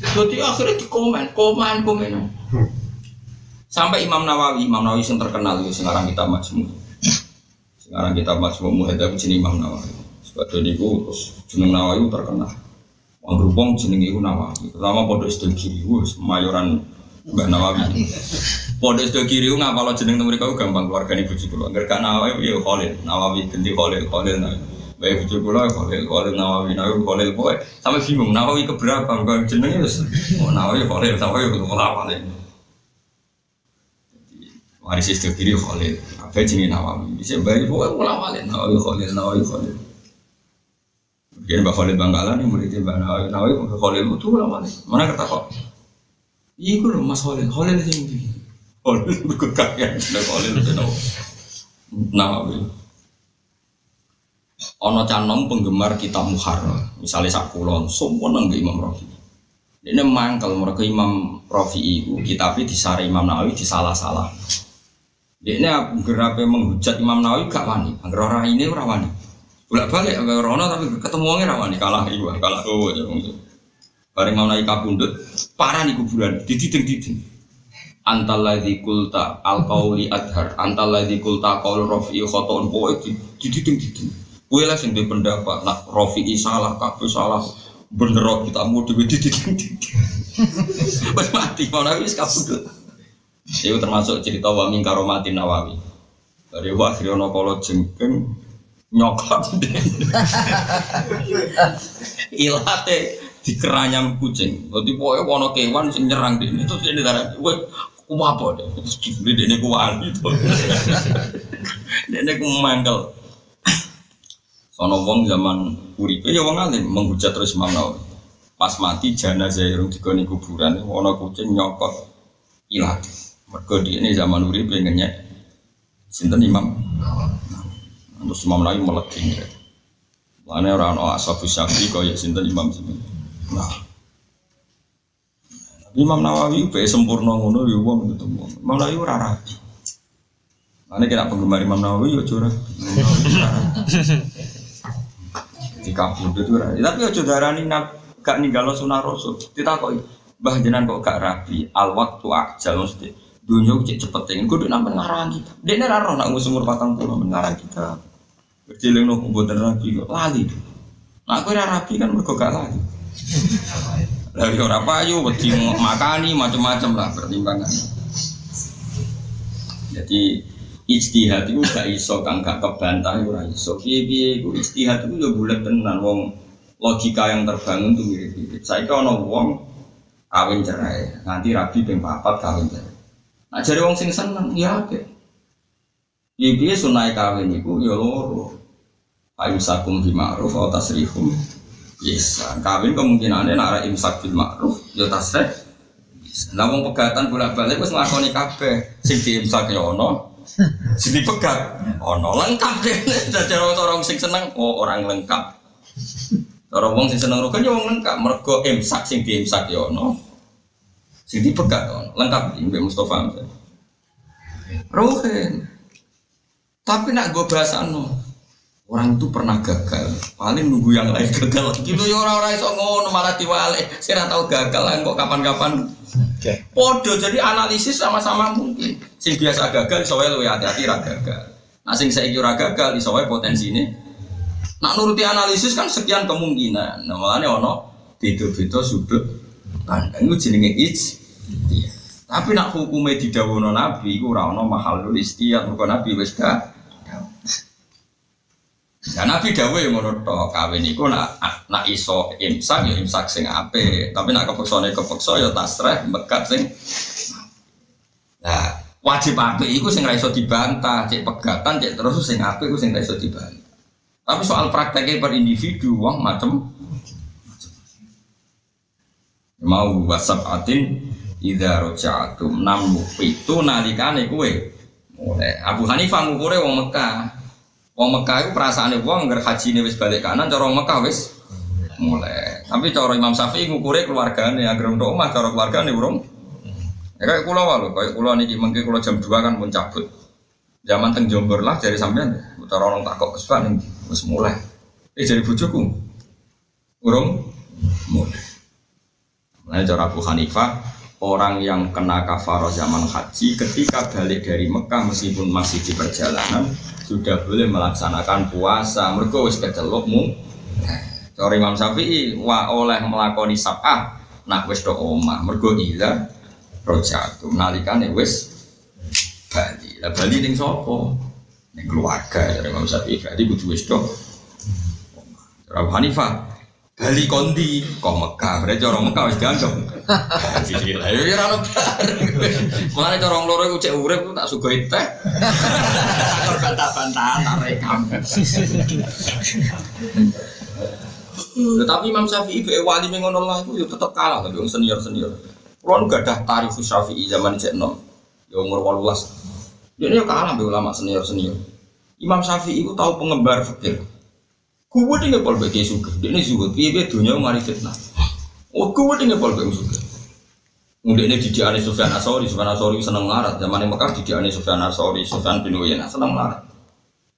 Jadi akhirnya dikomen, komen, komen. Sampai Imam Nawawi, Imam Nawawi yang terkenal itu sekarang kita majmu. Sekarang kita majmu muhadab jenis Imam Nawawi. Sebab itu terus jeneng Nawawi terkenal. Wong berhubung jeneng itu Nawawi. Pertama pondok Isdil Kiri, mayoran Mbak Nawawi. Pondok Isdil Kiri ngapa lo jeneng mereka gampang keluarga ibu cukup. Agar kan Nawawi ya Khalil, Nawawi ganti Khalil, Khalil Nawawi. Baik bujuk kula Khalil, Khalil Nawawi, Nawawi Khalil boy. Sampai bingung Nawawi keberapa? Bukan jenengnya wis. Oh Nawawi Khalil, Nawawi kudu apa nih? Waris istri kiri Khalil, apa jenis Nawawi? Bisa bayi boy mulai Khalil, Nawawi Khalil, Nawawi Khalil. Mungkin Mbak Khalil Bangkalan nih muridnya Mbak Nawawi, Nawawi Khalil itu ulama nih. Mana kata kok? Gue loh Mas Khalil, Khalil itu yang Nawawi. Ono canom penggemar kitab Muharrar, misalnya sakulon, semua nang Imam Rafi. Ini mangkel mereka Imam Rafi itu kitabnya disari Imam Nawawi disalah-salah. Ini gerape menghujat Imam Nawawi gak wani, agar orang ini orang wani. Balik agar orang tapi ketemu orang wani kalah ibu, kalah oh ya Bareng Imam Nawawi kabundut, parah di kuburan, dititing-titing. Antaladzi kulta al qauli adhar, antaladzi kulta qaul rafi'i khoton, pokoknya dititing-titing. Kue lah sing pendapat, nak Rofi'i salah, kabeh salah, bener kita mau titik titik. Pas mati, mau nabi kabudut. Itu termasuk cerita wa min karomatin nawawi. Dari wa akhirnya kalau jengkeng nyokot ilate di keranyam kucing. Jadi pokoknya wono kewan sing nyerang dia itu jadi darah. Gue apa deh? Dibeli dia kuat itu. Dia mangkel. Ono wong zaman uripe ya wong alim menghujat terus Imam. Pas mati jenazah irung digoni kuburan ono kucing nyokot ilat. Mergo ini zaman uripe ngenyek sinten Imam. Terus Imam Nawawi meleking. Mana orang ono ashabu syafi kaya sinten Imam sinten. Nah. Imam Nawawi be sempurna ngono ya wong itu wong. Imam Nawawi ora rapi. Mana kira penggemar Imam Nawawi yo curah. Di kabur itu ora. Tapi ojo darani nak gak ninggalo sunah rasul. Ditakoki, "Mbah jenengan kok gak rapi? Al waktu ajal mesti." Dunia cek cepet tengen kudu nambah ngarang kita. Dia ora roh nak umur patang puluh ngarang kita. Berjiling no mboten rapi kok lali. Nah ora rapi kan mergo gak lali. Dari orang payu, wedi makani macam-macam lah pertimbangan. Jadi istihad itu gak iso kang gak kebantah itu ora iso. Piye piye iku istihad itu yo bulat tenan wong logika yang terbangun tuh mirip-mirip. Saya ono wong kawin cerai, nanti rabi ping papat kawin cerai. Nah jadi wong sing seneng ya oke. Piye piye sunai kawin iku ya loro. Ayu sakum bi ma'ruf atau tasrihum Yes, kawin kemungkinannya nara imsak bil ma'ruf, ya. Lah wong pegatan bolak-balik wis nglakoni kabeh. Sing diimsak ya ono, sing dipegat ono lengkap deh. Dadi orang sing seneng oh orang lengkap. Orang wong sing seneng rukun ya wong lengkap, mergo imsak sing diimsak ya ono. Sing dipegat ono, lengkap Mbak Mustofa. Ruhin. Tapi nak gue bahasa no, Orang itu pernah gagal, paling nunggu yang lain gagal. Gitu ya orang-orang iso ngono malah diwale. Saya tahu gagal lah kok kapan-kapan. Okay. Podo jadi analisis sama-sama mungkin. Sing biasa gagal iso wae hati-hati ra gagal. Nah sing saiki ora gagal iso wae potensi ini. Nak nuruti analisis kan sekian kemungkinan. Nah makanya ono beda-beda sudut pandang itu jenenge ij. Tapi nak hukumnya didhawuhna Nabi iku ora ono mahal istiyat mergo Nabi wis gak Ya Nabi dawe yang ngono tok kawin iku nak nak iso imsak ya imsak sing ape, tapi nak kepeksane kepeksa ya tasreh mekat sing Nah, wajib ape iku sing ra dibantah, cek pegatan cek terus sing ape iku sing ra dibantah. Tapi soal prakteknya per individu wong macem mau wasap atin ida rojaatum. Enam itu nalikane kue mulai. Abu Hanifah ngukure wong Mekah Wong Mekah itu perasaan wong nggak haji ini wis balik kanan, cara wong Mekah wis mulai. Tapi cara Imam Syafi'i ngukure keluargane agar untuk omah cara keluargane urung. Ya kayak kulo wae kayak kulo niki mengke kulo jam 2 kan pun cabut. Zaman teng Jombor lah dari sampean, cara orang takok kesukaan wis mulai. Eh jadi bojoku. Urung mulai. Nah, cara Abu Hanifah orang yang kena kafaro zaman haji ketika balik dari Mekah meskipun masih di perjalanan sudah boleh melaksanakan puasa. Mereka wis kecelok mu. Cari Imam Syafi'i wa oleh melakoni sab'ah nak wis do omah. Mergo ila rojatu nalikane wis Bali. Lah Bali ning sapa? Ning keluarga dari Imam Syafi'i. Berarti kudu wis do Abu Hanifah Bali kondi kok Mekah, berarti orang Mekah wis dianggap. Gila, ya ora ono Mulane cara loro iku cek urip tak sugoi teh. Kok bantah-bantahan tak rekam. Tetapi Imam Syafi'i be wali mengono lah itu ya tetep kalah tapi wong senior-senior. Kulo gak ada tarif Syafi'i zaman cek nom. Ya umur 18. Dia kalah be ulama senior-senior. Imam Syafi'i itu tahu pengembar fikir. Gue tinggal pol bagi suka, dia ini suka, dia dia dunia mari fitnah. Oh, gue tinggal pol bagi suka. Kemudian ini didik Ani Sufyan Asori, Sufyan Asori seneng larat. Zaman yang Mekah didik Ani Sufyan Asori, Sufyan bin Uyainah seneng larat.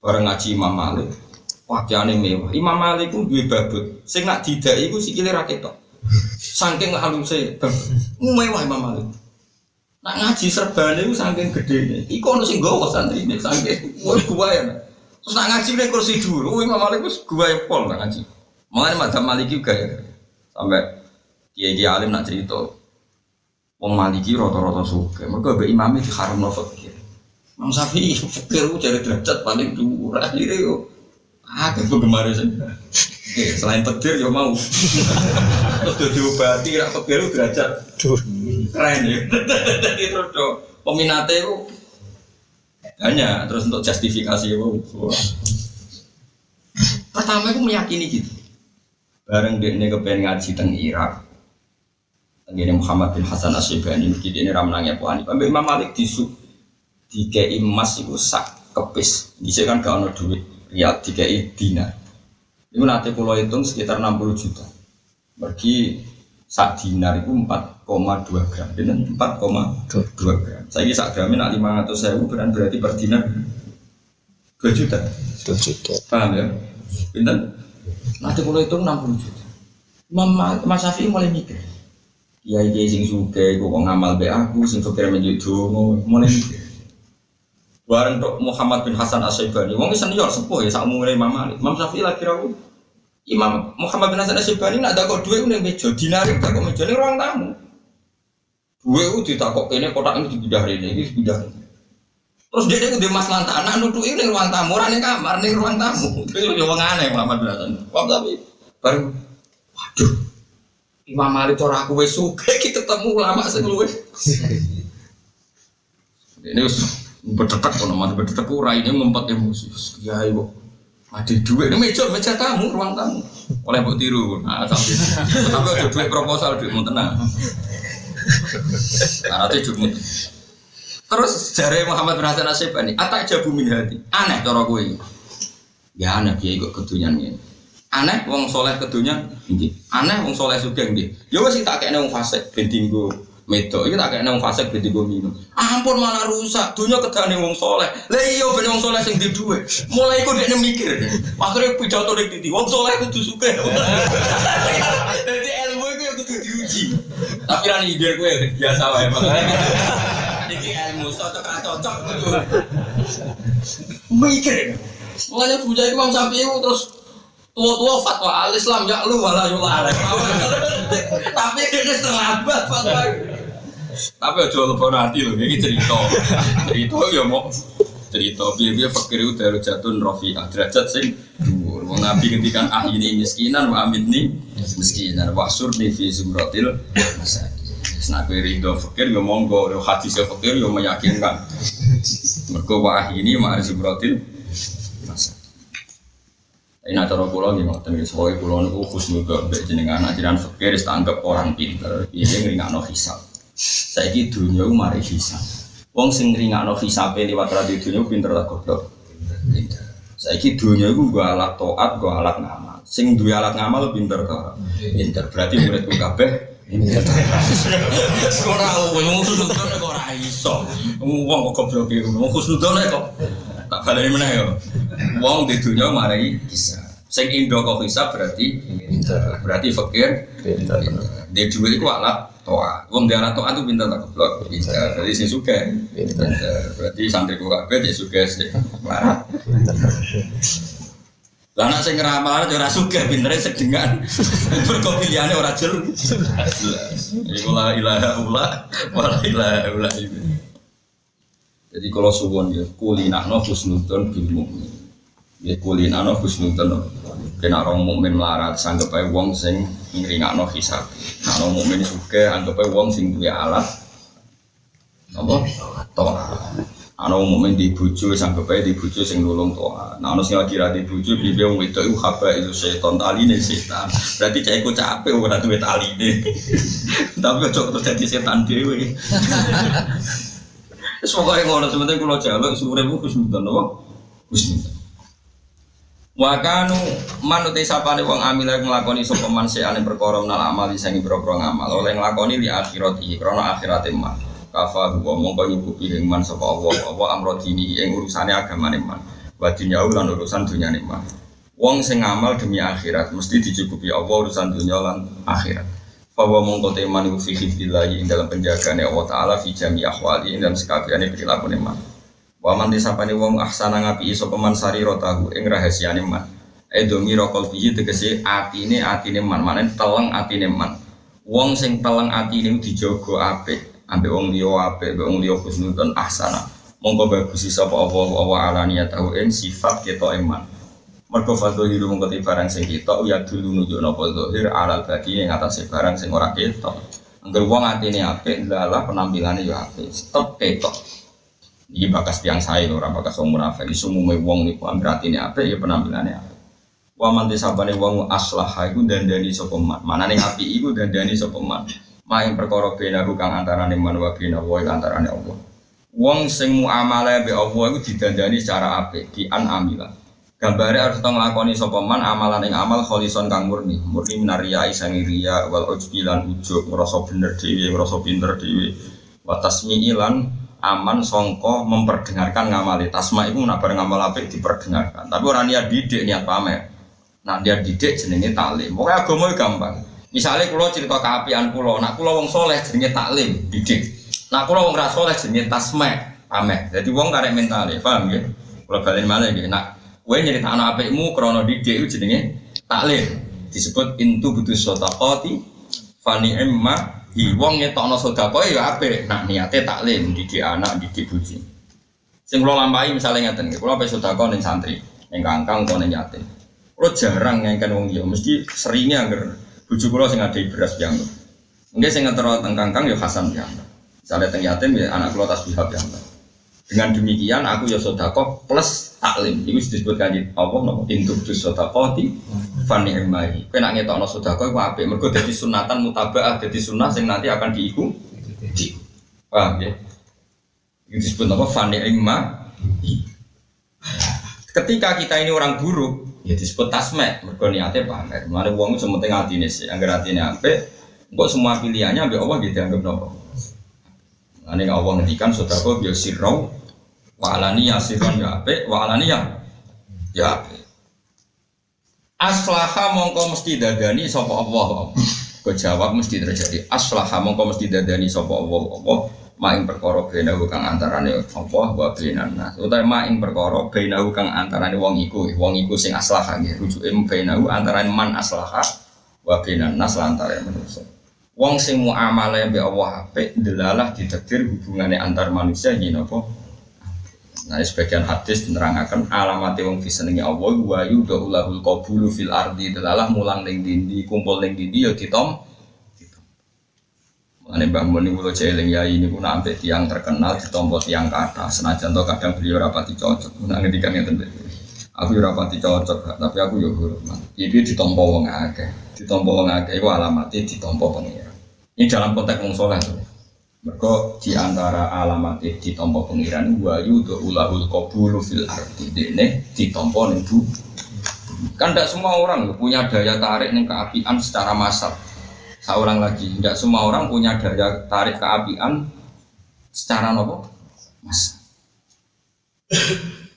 Bareng ngaji Imam Malik, pakaiannya mewah. Imam Malik pun dua babut, sing nak tidak itu sikile rakyat tok. Saking halusnya, mewah Imam Malik. Nak ngaji serban itu saking gede nih. Iku ono sing gawa santri ini saking. Terus nak ngaji nih kursi dulu, Imam Malik itu gua yang pol nak ngaji. Makanya madzhab Maliki juga ya. Sampai kiai kiai alim nak cerita, Wong Maliki rata-rata suka. Mereka be imamnya di haram no fakir. Imam Syafi'i fakir itu cari derajat paling dulu. Akhirnya yo, ah itu kemarin sih. Oke, selain petir yo mau. Terus udah diobati, rak fakir itu derajat. Keren ya. Jadi terus peminatnya itu hanya terus untuk justifikasi wow. Pertama aku meyakini gitu. Bareng dia ini kepengen ngaji teng Irak. Tenggine Muhammad bin Hasan Asyibani ini ini ramnangnya Abu Hanifah. Imam Malik disu tiga emas itu sak kepis. Bisa kan gak ada duit rial tiga dinar. Itu nanti pulau hitung sekitar 60 juta. Bagi sak dinar itu 4,2 gram. Dengan 4,2 gram. Saya ini sak gramnya nak 500 sewu berarti per dinar 2 juta. 2 juta. Paham ya? Pinten? Nanti kalau itu 60 juta. Imam Mas Syafi'i mulai mikir. Ya iki sing suge iku kok ngamal be aku sing suge menjadi dongo mulai mikir. Bareng Muhammad bin Hasan Asy-Syaibani, wong senior sepuh ya sak umure Imam Malik. Imam Syafi'i lagi rawuh. Imam Muhammad bin Hasan Asy-Syaibani nak ada kok duwe ning meja, dinari tak kok meja ning ruang tamu. Duwe ku ditakok kene kotak ini dipindah rene, iki dipindah. Terus dia itu mas lantai, anak nutu ini ruang tamu, orang kamar, nih ruang tamu. Itu ya wong aneh Muhammad bin Hasan. Wah tapi baru, waduh, Imam Malik cara aku wes suka kita ketemu lama sing. Ini us berdetak kono mati berdetak ora ini ngempet emosi. Ya ibu. Ada duit ini meja meja tamu ruang tamu. Oleh mbok tiru. Nah, tapi tapi ada duit proposal duit mau tenang. Nah, nanti duit Terus jare Muhammad bin Hasan Asyibani, atak jabu min hati. Aneh cara kowe. Ya aneh piye kok kedunyan ngene. Aneh wong soleh kedunyan nggih. Aneh wong soleh sugih nggih. Ya wis tak kene wong fasik ben medok iki tak wong fasik ben dinggo minum. Ampun malah rusak. Dunya kedane wong soleh. Lah iya ben wong soleh sing di dhuwit. Mulai iku dekne mikir. Akhire pidato nek titi wong soleh kudu sugih. Dadi ilmu iku ya kudu diuji. Tapi ra nyindir kowe biasa wae Iki ilmu cocok cocok gitu. Mikir. Mulanya puja Imam Syafi'i terus tua-tua fatwa al Islam ya lu wala yula Tapi ini terlambat fatwa. Tapi aja lebon hati loh, ini cerita. Cerita ya mau cerita biar-biar fakir itu dari jatuh rofi'ah derajat sing dhuwur. Wong Nabi ngendikan ah ini miskinan wa amit nih miskinan wa surni fi zumratil. Nah, kue rindu fakir, ya monggo, hadis ya fakir, ya meyakinkan. Mereka wah ini masa. Ini ada cara pulau ngoten guys. Pokoknya pulau itu khusus juga, jenengan ajaran fakir, dianggap orang pinter. Ini ngeringat no hisab. Saya ini dunia hisab. Wong sing ngeringat no hisab lewat radio dunia pinter lah goblok. Saya ini dunia itu gua alat toat, gua alat ngamal. Sing dua alat ngamal pinter kok. Pinter berarti muridku kabeh Sekolah wong khusnudon kok ora iso. Wong kok goblok iki. Wong khusnudon kok tak baleni meneh yo. Wong di dunia marai kisah. Sing indo kok hisab berarti berarti fakir. Dia duwe iku alat toa. Wong dia alat toa itu pinter tak goblok. Pinter. Berarti sing suka. Pinter. Berarti santriku kabeh dia suka sih. Marah. Lah anak sing ngeramal ora sugih pintere sedengan. Mergo pilihane ora jelas. Iku la ilaha illa wa la ilaha illa Jadi kalau suwon ya kulinakno husnudon bil mukmin. Ya kulinakno husnudon. Kena orang mukmin melarat sanggep ae wong sing ngringakno hisab. Nah orang mukmin sugih anggap ae wong sing duwe alat apa? Toh. Ana wong mukmin di bojo sanggep ae di bojo sing nulung toa. Nah ana sing lagi ra di bojo piye wong wedok iku haba itu setan taline setan. Berarti cek iku capek ora duwe taline. Tapi ojo terus dadi setan dhewe. Wis pokoke ngono sementing kula jaluk sure ku husnudzon apa? Husnudzon. Wa kanu manute sapane wong amil nglakoni sapa man seane perkara menal amal sing boro-boro ngamal. Oleh nglakoni li akhirati krana akhirate man. Kafa huwa mongko nyukupi ing man sapa Allah apa amro dini ing urusane agamane man. Wa dunyau lan urusan dunyane man. Wong sing ngamal demi akhirat mesti dicukupi Allah urusan dunya lan akhirat bahwa mongko teman iku fi hifdillahi ing dalam penjagaane Allah taala fi jami ahwali ing dalam sekabehane perilaku man. Wa man disapane wong ahsana ngapi sapa man sariratahu ing rahasiane man. Edomi rokol biji tegese atine atine man. Manen teleng atine man. Wong sing teleng atine dijogo apik. Ambek wong liya apik ambek wong liya husnudon ahsana. Mongko bagus sapa apa apa alania tahu en sifat kita iman mergo fadho hiru mongko barang sing kita ya dulu nunjuk napa zahir alal badi ing atase barang sing ora ketok Angger wong atine apik lala penampilane ya apik. Stop ketok. Ini bakas tiang saya ora bakas wong munafik. Iso umume wong niku angger atine apik ya penampilannya apik. Wa man disabane wong aslah iku dandani sapa man? Manane apik iku dandani sapa man? Maing perkara benahu kang antarane man wa bena wa antarane Allah. Wong sing muamalah be Allah iku didandani secara apik, di an amila. Gambare harus tau nglakoni sapa man amalan ing amal kholison kang murni, murni minaria isangi riya wal ujbi lan ujub ngrasa bener dhewe, ngrasa pinter dhewe. Wa tasmi'i lan aman songko memperdengarkan ngamali. Tasma iku nabar ngamal apik diperdengarkan. Tapi orang niat didik niat pamer. Nah dia didik jenenge taklim. Pokoknya agama itu gampang. Misalnya kulo cerita keapian kulo, nak kulo wong soleh jenenge taklim, didik. Nak kulo wong rasoleh jenenge tasma, pamer. Jadi wong karek mentale, paham ya? Kulo balen mana ya? Nak Kue nyerita anak apikmu krono didik itu jenenge taklim. Disebut intu butuh sodakoti fani emma hi wong ngetokno sedekah ya apik. Nak niate taklim didik anak didik bojo. Sing kula lampahi misalnya ngeten, kula pe sedekah ning santri, ning kangkang utawa ning. Kula jarang ngengken wong liya, mesti seringnya anger bojo kula sing ada beras yang Mungkin sing ngetero teng kangkang ya Hasan yang Misalnya teng yatim ya anak kula tasbihah yang Dengan demikian aku ya sedekah plus taklim. Itu disebut kaji Allah nopo? Intuk dus sodakoti fani emai kena ngetok no sodako itu apa mereka jadi sunatan mutabaah jadi sunnah yang nanti akan diikuti paham ya? Itu disebut nopo fani emai ketika kita ini orang buruk ya disebut tasmek. Mereka niatnya pamer. Mana uang itu sementing hati ini sih agar hati ini apa kok semua pilihannya ambil Allah gitu anggap nopo Ini Allah ngedikan sodako biar sirau Wa alani ya sirron ya ape, wa ya ya ape. Aslaha mongko mesti dadani sapa Allah. Kejawab mesti terjadi. Aslaha mongko mesti dadani sapa Allah Allah. Maing perkara benahu kang antarane Allah wa benan nas. Utawa maing perkara benahu kang antarane wong iku, wong iku sing aslaha nggih. Rujuke benahu antarane man aslaha wa benan nas lantaran manusia. Wong sing muamalah mbek Allah apik delalah ditakdir hubungane antar manusia yen apa Nah, sebagian hadis menerangkan alamat wong disenengi Allah wa yudhulul qabulu fil ardi delalah mulang ning dindi kumpul ning dindi ya ditom. Mane Mbah Mun niku jeling ya ini pun sampai tiang terkenal ditompo tiang kata senajan to kadang beliau rapati cocok. Nah ngendikan ngeten Aku yo rapati cocok, tapi aku yo hormat. Iki ditompo wong akeh. Ditompo wong akeh iku alamate ditompo pengira. Ini dalam konteks wong saleh. Mereka di antara alamat di tompo pengiran wa yudu ulahul qabulu fil arti dene di tompo bu. Kan tidak semua orang punya daya tarik nih keapian secara massal. Seorang lagi, tidak semua orang punya daya tarik keapian secara nopo mas.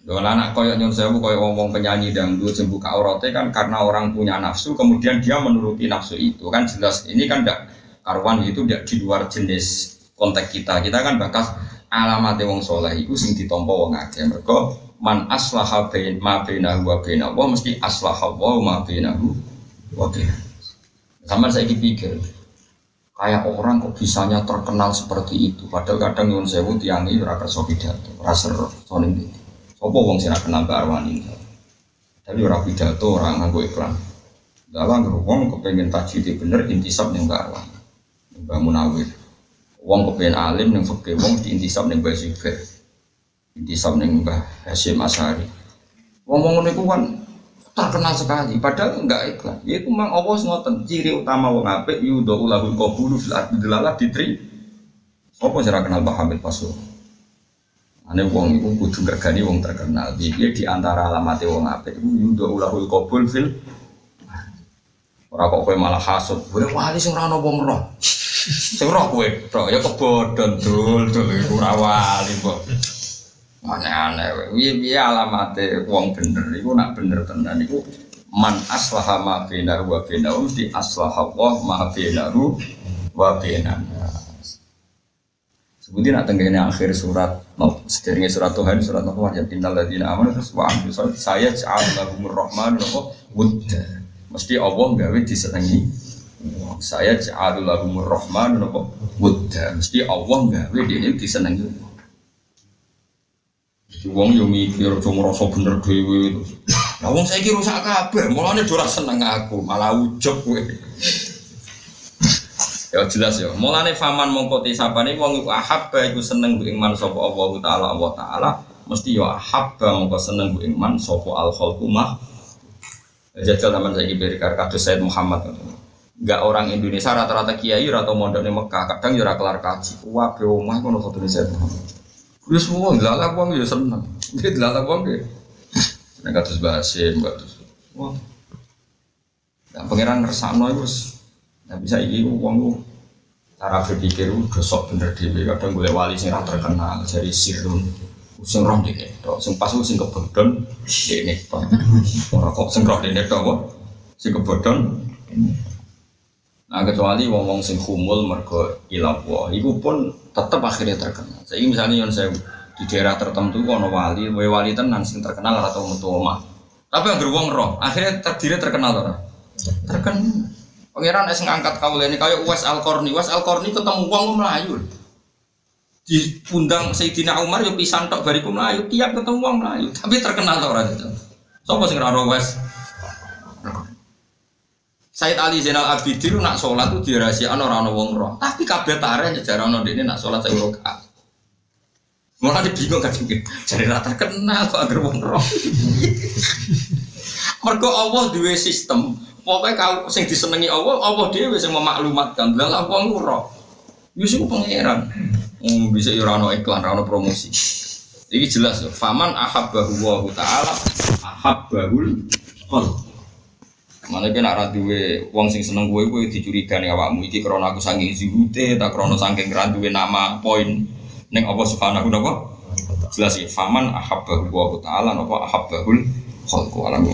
Kalau anak koyok nyon sewu koyok ngomong penyanyi dangdut sembuh aurate kan karena orang punya nafsu kemudian dia menuruti nafsu itu kan jelas ini kan tidak karuan itu tidak di luar jenis konteks kita. Kita kan bakas alamat wong soleh itu sing ditompo wong akeh. Mereka man aslaha bain ma bainahu wa bainahu mesti aslaha wa ma bainahu wa bainahu sama saya pikir kayak orang kok bisanya terkenal seperti itu? Padahal kadang nyuwun sewu tiang ini ora kersa pidato ora soning iki sapa wong sing kenal Mbak Arwani? Tapi ora pidato ora nganggo iklan. Dalam wong kepengen tajwid bener intisab ning Mbak Arwani Mbak Munawir. Wong kepen alim neng fakir, wong diintisab neng Mbah Zubair. Intisab neng Mbah Hasyim Asari. Wong-wong niku kan terkenal sekali padahal enggak ikhlas. Ya itu memang Allah ngoten ciri utama wong apik yudo ulahul qabulu fil ardi delalah ditri apa sira kenal Pak Hamid Pasu ane wong iku kudu gregani wong terkenal. Dia di antara alamate wong apik iku yudo ulahul qabul fil ora kok kowe malah hasud boleh wali sing ora ono wong roh Sing roh kowe, roh ya kebodhon dul dul iku ora wali kok. Aneh-aneh. Piye-piye alamate wong bener iku nak bener tenan iku man aslaha ma bainahu wa bainahu di aslaha Allah ma bainahu wa bainan. Sebutin nak tenggene akhir surat no, surat Tuhan surat Nuh ya innal ladzina amanu wa amilu saya ja'al lahumur rahmanu wudda. Mesti Allah gawe disenengi. Saya ja'alul lahumur rahman nopo wudda mesti Allah gawe ini disenengi. Jadi wong yo mikir aja ngrasa bener dhewe. Lah wong saiki rusak kabeh mulane ora seneng aku malah ujug kowe. Ya jelas ya. Mulane faman mongko tisapane wong iku ahabba iku seneng ing man sapa Allah taala Allah taala. Mesti yo ahabba mongko seneng ing man sapa al khalqu jajal zaman saiki berkar kados Said Muhammad nggak orang Indonesia rata-rata kiai atau mondok di Mekah kadang jurah kelar kaji wah be omah kono foto di saya Wis semua dilalak wong ya seneng. Dia dilalak wong ya. Nek kados bahasin, kados. Wah. Nah, pangeran ngersakno iku Nah bisa iki wong cara berpikir ku dosok bener dhewe kadang golek wali sing ra terkenal dari sirun sing roh dene tok sing pas sing kebodhon dene tok ora kok sing roh dene tok kok sing kebodhon Nah kecuali wong-wong sing humul mergo ilapwa, iku pun tetep akhirnya terkenal. Jadi misalnya yang saya di daerah tertentu ono wali, wae wali tenan sing terkenal atau metu omah. Tapi yang wong roh, akhirnya terdiri terkenal ora? Terkenal. Pangeran es ngangkat kau ini Uwais Al Korni, Uwais Al Korni ketemu wong melayu. Di pundang Sayyidina Umar yo pisan tok bariku melayu, tiap ketemu wong melayu, tapi terkenal tok ora itu. Sopo sing ora Uwais? Said Ali Zainal Abidin nak sholat tuh dirahasiakan orang orang wong roh. Tapi kabeh tare nyejarah orang ini nak sholat saya rokaat. Malah dia bingung kan Jadi rata kenal kok agar wong roh. Mergo Allah duwe sistem. Pokoknya kau sing disenengi Allah, Allah dia bisa memaklumatkan. Lah wong roh. Yusuf pangeran. Hmm, bisa ora ono iklan, ora ono promosi. Ini jelas ya. Faman ahabbahu wa ta'ala ahabbahul qalb. Mana kena nak duwe wong sing seneng kowe kowe dicurigai awakmu. Iki krana aku saking zuhute tak krana saking ra duwe nama poin. Ning apa subhanahu napa? Jelas ya. Faman ahabbahu wa ta'ala napa? Ahabbahul khalqu alam